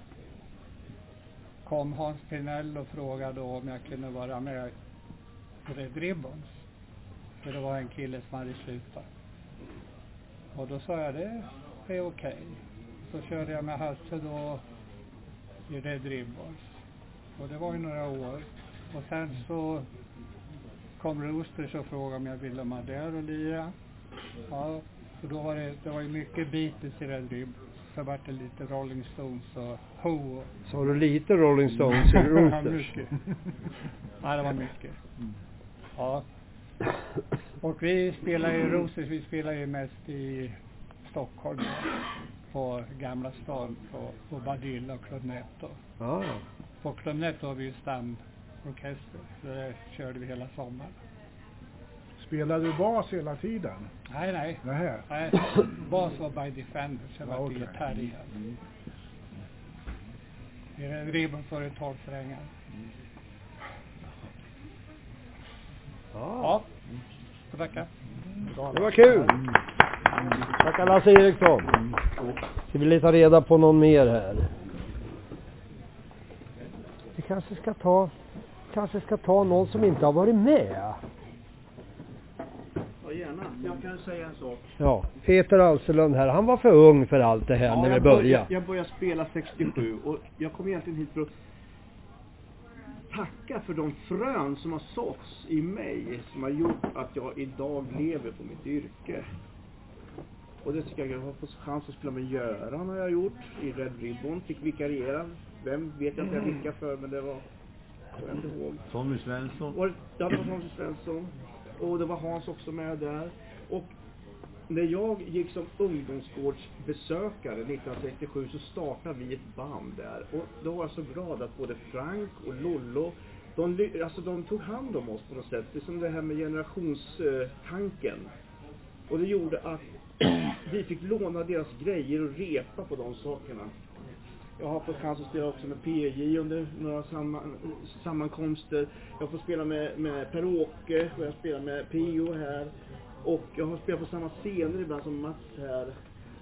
kom Hans Pinell och frågade om jag kunde vara med i Red Ribbons. För det var en kille som hade slutat. Och då sa jag det är okej. Så körde jag med Hasse då i Red Ribbons. Och det var ju några år. Och sen så kom Roosters och frågade om jag ville vara där och lira. Ja, och då var det, det var ju mycket Beatles i Red Ribbons. Så vart det lite Rolling Stones och Ho. Så har du lite Rolling Stones i Ja, Roosters? mycket. Ja, det var mycket. Ja. Och vi spelar ju Roosters, vi spelar ju mest i Stockholm. På Gamla stan, på, på Badilla och Club Netto. Ja, ja. På Club Netto har vi ju stamorkester. Så där körde vi hela sommaren. Spelade du bas hela tiden? Nej, nej. Nähä. Nej, bas var by Defenders, jag var Ja, till okej. gitarr igen. I Red Ribbons var det 12 strängar. Ja. Får tacka. Det var kul. Tackar Lasse Eriksson. Ska vi leta reda på någon mer här? Vi kanske ska ta, kanske ska ta någon som inte har varit med. Ja, gärna. Jag kan säga en sak. Ja, Peter Alselund här. Han var för ung för allt det här när vi jag började. Jag började spela 67 och jag kom egentligen hit för att tacka för de frön som har såtts i mig som har gjort att jag idag lever på mitt yrke. Och det tycker jag, jag har fått chans att spela med Göran har jag gjort i Red Ribbon. Fick vikariera. Vem vet jag inte vickade för men det var, jag kommer inte ihåg. Tommy Svensson. Och det var Hans Svensson. Och det var Hans också med där. Och när jag gick som ungdomsgårdsbesökare 1967 så startade vi ett band där. Och då var jag så glad att både Frank och Lollo, de, alltså de tog hand om oss på något sätt. Det är som det här med generationstanken. Och det gjorde att vi fick låna deras grejer och repa på de sakerna. Jag har fått chans att spela också med PJ under några samman, sammankomster. Jag får spela med, med Per-Åke och jag spelar med Pio här. Och jag har spelat på samma scener ibland som Mats här.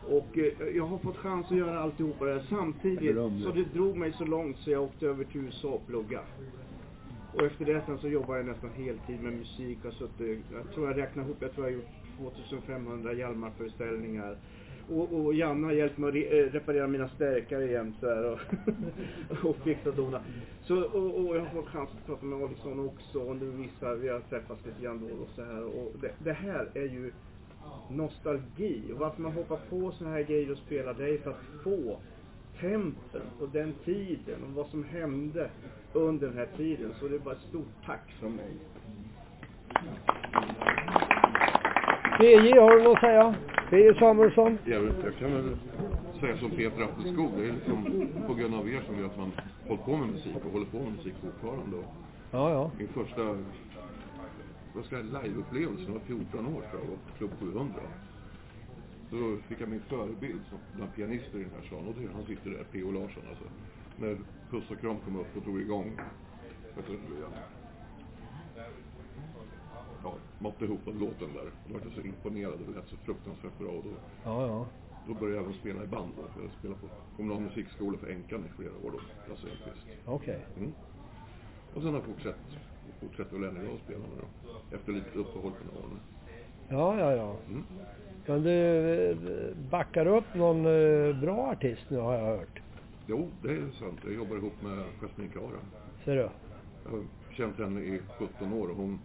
Och eh, jag har fått chans att göra alltihopa det här samtidigt. Så det drog mig så långt så jag åkte över till USA och plugga. Och efter det sen så jobbade jag nästan heltid med musik. Jag, suttit, jag tror jag räknar ihop, jag tror jag har gjort 2500 Hjalmar-föreställningar. Och, och Janne har hjälpt mig att re, eh, reparera mina stärkare igen så här, och, och fixa dona. Så, och, och jag har fått chans att prata med Alexson också och nu vissa, vi har träffats lite grann då och så här. Och det, det här är ju nostalgi. Och varför man hoppar på såna här grejer och spelar det är för att få tempen och den tiden och vad som hände under den här tiden. Så det är bara ett stort tack från mig. DJ, har du något att säga? PJ Samuelsson? Jag, vet, jag kan väl säga som Peter Appelskog, det är liksom på grund av er som gör att man håller på med musik och håller på med musik fortfarande. Och Ja, ja. Min första vad ska jag liveupplevelse var 14 år tror jag, Klubb 700. Då fick jag min förebild som bland pianister i den här stan och det, han sitter där, P.O. Larsson alltså. När Puss och kram kom upp och drog igång. Ja, måtte ihop den låten där. Då var jag så imponerad och det lät så fruktansvärt bra. Och då, Ja, ja. då började jag även spela i band. Då. Jag spelade på kommunal musikskola för Änkan i flera år då, Lasse Enqvist. Okej. Mm. Och sen har jag fortsatt, fortsatt väl än idag att spela med då. Efter lite uppehåll på några år nu. Ja, ja, ja. Mm. Men du, eh, backar upp någon eh, bra artist nu har jag hört. Jo, det är sant. Jag jobbar ihop med Jasmine Kara. Ser du? Jag har känt henne i 17 år och hon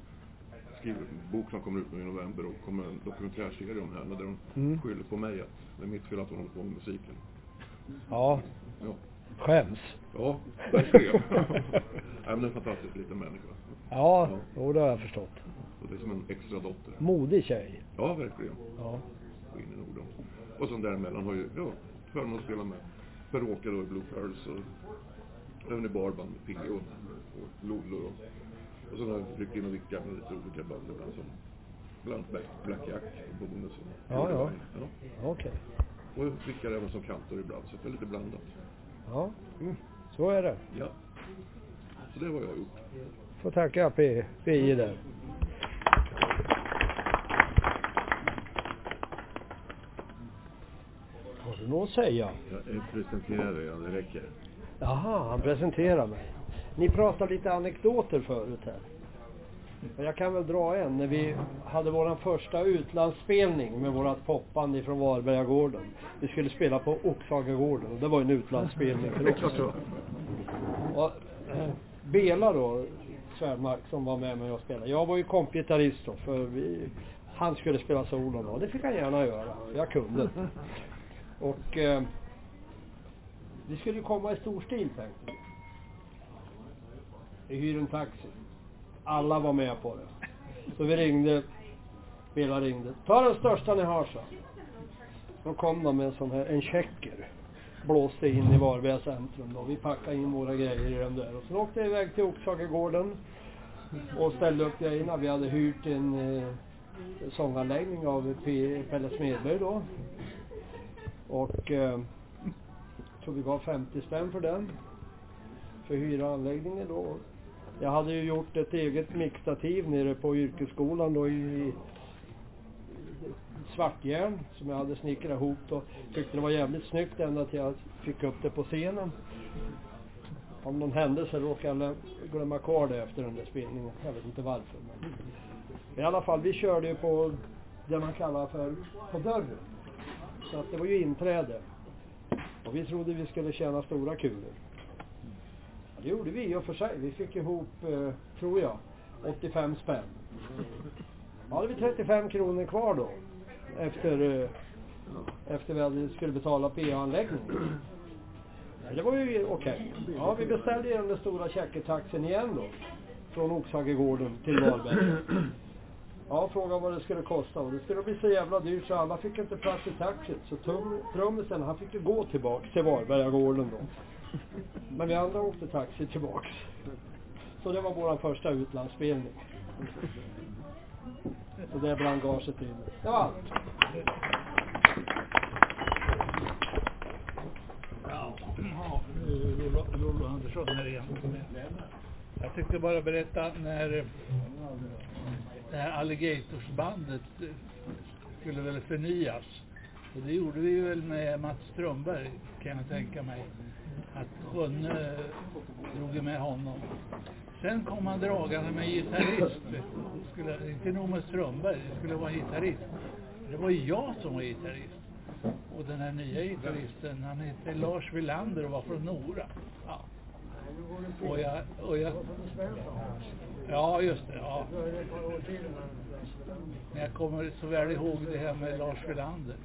skriver en bok som kommer ut nu i november och kommer en dokumentärserie om henne där hon Mm. skyller på mig att det är mitt fel att hon håller på med musiken. Ja. Ja. Skäms. Ja, verkligen. Nej, men det är en fantastisk liten människa. Ja, jo, det har jag förstått. Och det är som en extra dotter. Modig tjej. Ja, verkligen. Ja. Gå in i Norden. Och sen däremellan har ju, ja, förmånen att spela med Per Åke då i Blue Pearls och även i barband med Pigge och, och Lollo och, och sen har jag ryckt in och vickat med lite olika band ibland som bland Black, Black Jack och Bonus och Ja, ja. ja. Okej. Och jag vickar även som kantor ibland så det är lite blandat. Ja, så är det. Ja. Så det har jag gjort. Får tacka P, PI där. Har du något att säga? Jag presenterar dig, det räcker. Jaha, han presenterar mig. Ni pratade lite anekdoter förut här. Och Jag kan väl dra en. När vi hade vår första utlandsspelning med vårat popband ifrån Varbergagården. Vi skulle spela på Oxhagagården och det var en utlandsspelning för oss. Och, eh, Bela då, Svärmark som var med mig och spelade. Jag var ju kompgitarrist då för vi, han skulle spela solo då. Det fick han gärna göra. Jag kunde. Och eh, vi skulle komma i stor stil tänkte vi. Vi hyr en taxi. Alla var med på det. Så vi ringde, Bela ringde. Ta den största ni har, så. Då kom de med en sån här, en checker. Blåste in i Varberga centrum då. Vi packade in våra grejer i den där. Och sen åkte jag iväg till Oxhagegården. Och ställde upp grejerna. Vi hade hyrt en eh, sånganläggning av P. Pelle Smedberg då. Och eh, så vi gav 50 spänn för den. För hyra anläggningen då. Jag hade ju gjort ett eget mixtativ nere på yrkesskolan då i svartjärn som jag hade snickrat ihop och Tyckte det var jävligt snyggt ända till jag fick upp det på scenen. Om någon händelse råkade jag glömma kvar det efter den där spelningen. Jag vet inte varför. Men i alla fall, vi körde ju på det man kallar för på dörren. Så att det var ju inträde. Och vi trodde vi skulle tjäna stora kulor. Det gjorde vi i och för sig. Vi fick ihop, eh, tror jag, 85 spänn. Då hade vi 35 kronor kvar då. Efter, eh, efter vi hade, skulle betala PA-anläggningen. Det var ju okej. Ja, vi beställde igen den stora käketaxen igen då. Från Oxhagegården till Varberg. Ja, frågade vad det skulle kosta och det skulle bli så jävla dyrt så alla fick inte plats i taxin. Så trummisen han fick ju gå tillbaks till Varbergagården då. Men vi andra åkte taxi tillbaks. Så det var vår första utlandsspelning. Så det brann gaget in. Det var allt. Ja, Lollo, Andersson här igen. Jag tänkte bara berätta när det här Alligatorsbandet skulle väl förnyas. Och det gjorde vi väl med Mats Strömberg kan jag tänka mig. Att Sjunne eh, drog ju med honom. Sen kom han dragande med gitarrist. Skulle, inte nog med Strömberg, det skulle vara gitarrist. Det var ju jag som var gitarrist. Och den här nya gitarristen, han hette Lars Wilander och var från Nora. Ja. Och jag, och jag... Ja, just det. Ja. Men jag kommer så väl ihåg det här med Lars Wilander.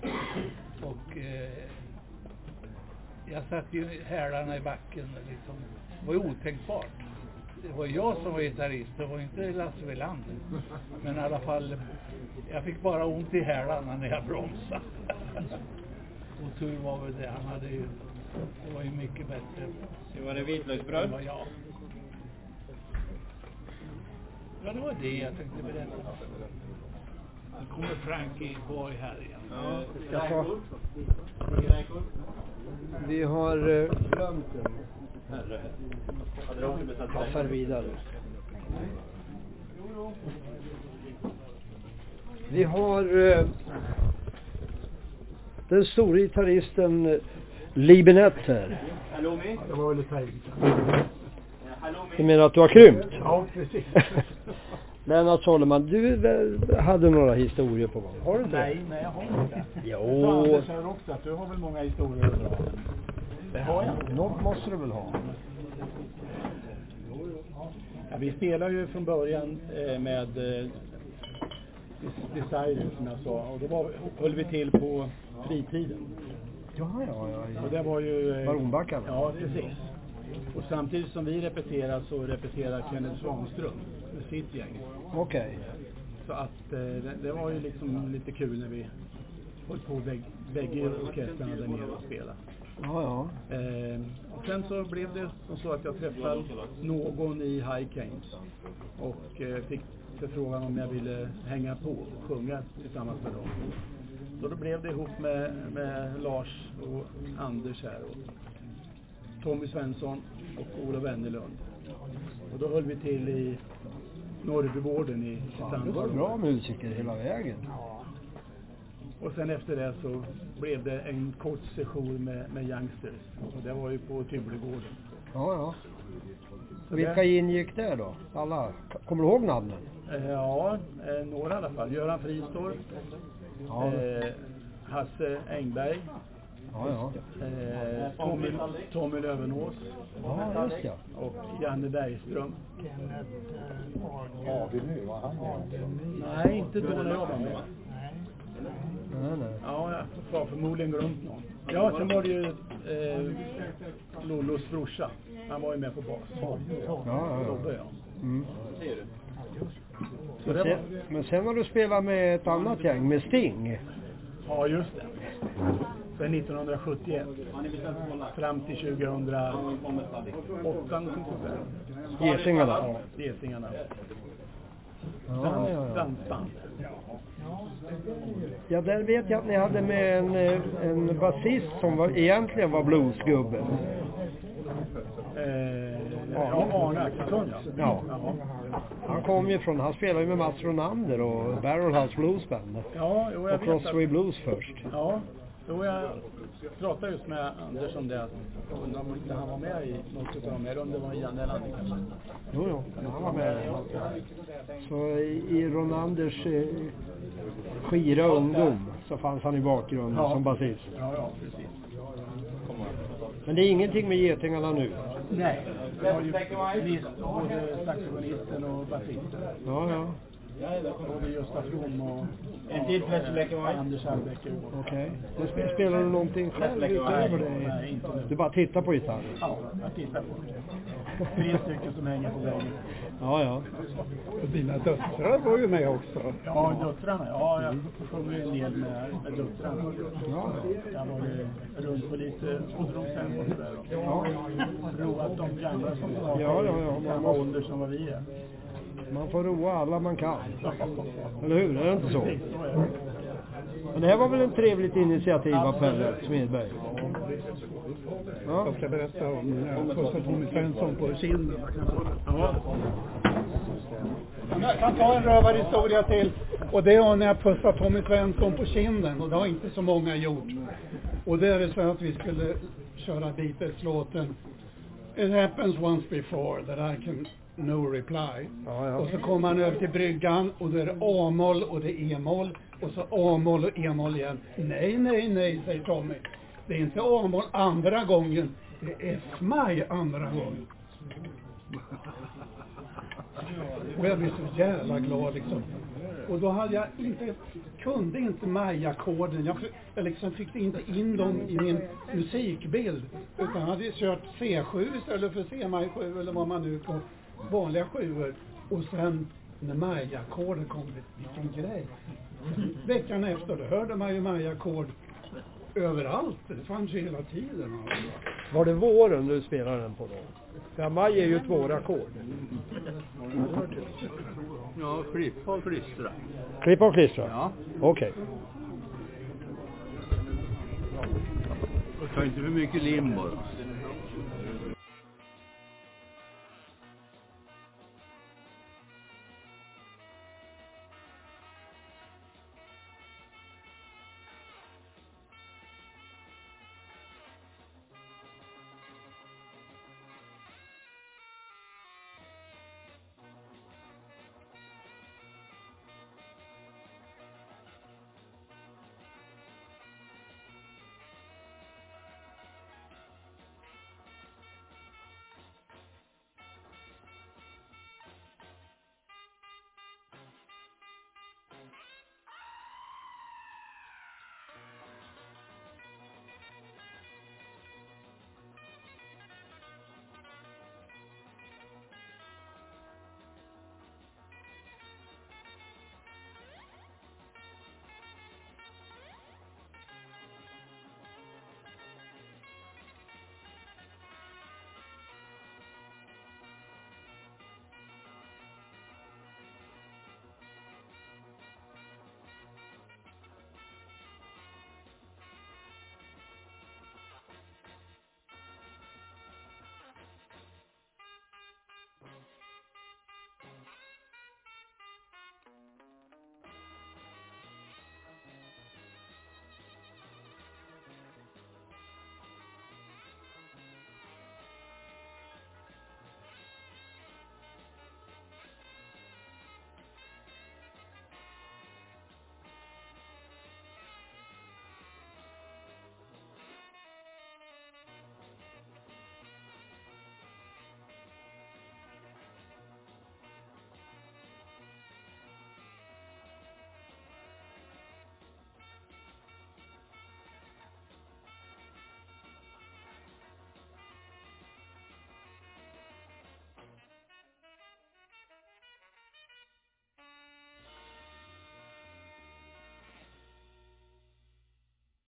Och eh, jag satt ju hälarna i backen liksom. Det var ju otänkbart. Det var jag som var gitarrist, det var inte Lasse Wilander. Men i alla fall, jag fick bara ont i hälarna när jag bromsade. Och tur var väl det, han hade ju, det var ju mycket bättre. Det var det vitlöksbröd? Ja. Ja, det var det jag tänkte berätta. Nu kommer Frankie Boy här igen. Ja, jag tar... Vi har eh, glömt en herre. Jag far vidare. Vi har eh, den store gitarristen eh, Libenet här. Det var väl lite tajt. Du menar att du har krympt? Ja, precis. Lennart Solleman, du eh, hade några historier på gång, har du inte? Nej, nej jag har inte. Jo. Så Anders här också, att du har väl många historier att dra? Det har jag. Något måste du väl ha? Ja, vi spelar ju från början eh, med eh, Desire som jag sa och då var, höll vi till på fritiden. Ja, ja, ja. Och det var ju... eh, Baronbackarna? Ja, precis. Och samtidigt som vi repeterar så repeterar Kenneth Svanström med sitt gäng. Okej. Så att eh, det, det var ju liksom lite kul när vi höll på bägge, bägge orkestrarna där nere och spelade. Ja, ja. Eh, och sen så blev det som så att jag träffade någon i High Keynes och eh, fick förfrågan om jag ville hänga på och sjunga tillsammans med dem. Så då blev det ihop med, med Lars och Anders här och Tommy Svensson och Olof Wennerlund. Och då höll vi till i Norrbygården i Fan, du var bra musiker hela vägen. Och sen efter det så blev det en kort session med, med Youngsters. Och det var ju på Tyblegården. Ja, ja. Så Vilka det- ingick där då? Alla? Kommer du ihåg namnen? Eh, Ja, eh, några i alla fall. Göran Fristorp. Ja. Eh, Hasse Engberg. Ja, ja. Eh, Tommy, Tommy Lövenås. Ja, just ja. Och Janne Bergström. Avid nu, var han med? Nej, inte då när jag var med. Nej, nej. Ja, jag har förmodligen glömt någon. Ja, sen var det ju eh, Lollos brorsa. Han var ju med på bas. Ja, ja, ja. Ja. Mm. Så Men det sen, var, men sen har du spelat med ett annat gäng, med Sting. ja, just det. Sen 1971 fram till 2008 någonting sånt där. Getingarna? Ja, Getingarna. Ja, ja, ja. Ja, där vet jag att ni hade med en, eh, en basist som var, egentligen var bluesgubbe. Eh, ja, Arne Axelsson ja. Ja. Han kom ju från, han spelade ju med Mats Ronander och Barrelhouse Blues Band. Ja, jo, jag och Crossway Blues först. Ja, jo, jag pratade just med Anders om det. att Undrar om inte han var med i något utav dem. Eller om det var i Janne Lander kanske. Jo, jo, han var med. Så i, Ronanders eh, skira ungdom så fanns han i bakgrunden Ja. som basist. Ja, ja, precis. Men det är ingenting med Getingarna nu? Nej, det var ju både saxofonisten och basisten. Ja, ja. Både Gösta From och En till. Anders Hallbäck. Okej. Spe- Spelar du någonting själv utöver nu. Du bara tittar på gitarr? Ja, jag tittar på det. Tre stycken som hänger på väggen. Ja, ja. Och dina döttrar var ju med också. Ja, döttrarna. Ja, jag sjunger en del med, med döttrarna. Ja. Jag har varit runt på lite ålderdomshem och sådär. Ja. Roat de gamla som snart Ja, ja, ja, samma ålder som vad vi är. Man får roa alla man kan. Eller hur? Är det inte så? Men det här var väl en trevligt initiativ av Pelle Smedberg? Ja. Jag ska berätta om när jag pussade Tommy Svensson på kinden. Ja. Jag kan ta en rövarhistoria till. Och det var när jag pussade Tommy Svensson på kinden. Och det har inte så många gjort. Och det är det så att vi skulle köra Beatles-låten It happens once before that I can no reply. Och så kommer han över till bryggan och då är det A-moll och det är E-moll. Och så A-moll och E-moll igen. Nej, nej, nej, säger Tommy. Det är inte A-moll andra gången. Det är F-maj andra gången. Och jag blev så jävla glad liksom. Och då hade jag inte, kunde inte Maj-ackorden. Jag, jag liksom fick inte in dem i min musikbild. Utan hade kört C7 istället för C-maj 7 eller vad man nu på vanliga sjuor. Och sen när Maj-ackorden kom, vilken grej. Veckan efter, då hörde man ju Maj-ackord överallt. Det fanns ju hela tiden. Alltså. Var det våren du spelade den på då? Ja, maj är ju ett vårackord. Ja, klippa och klistra. Klippa och klistra? Ja. Okej. Och ta inte för mycket lim bara.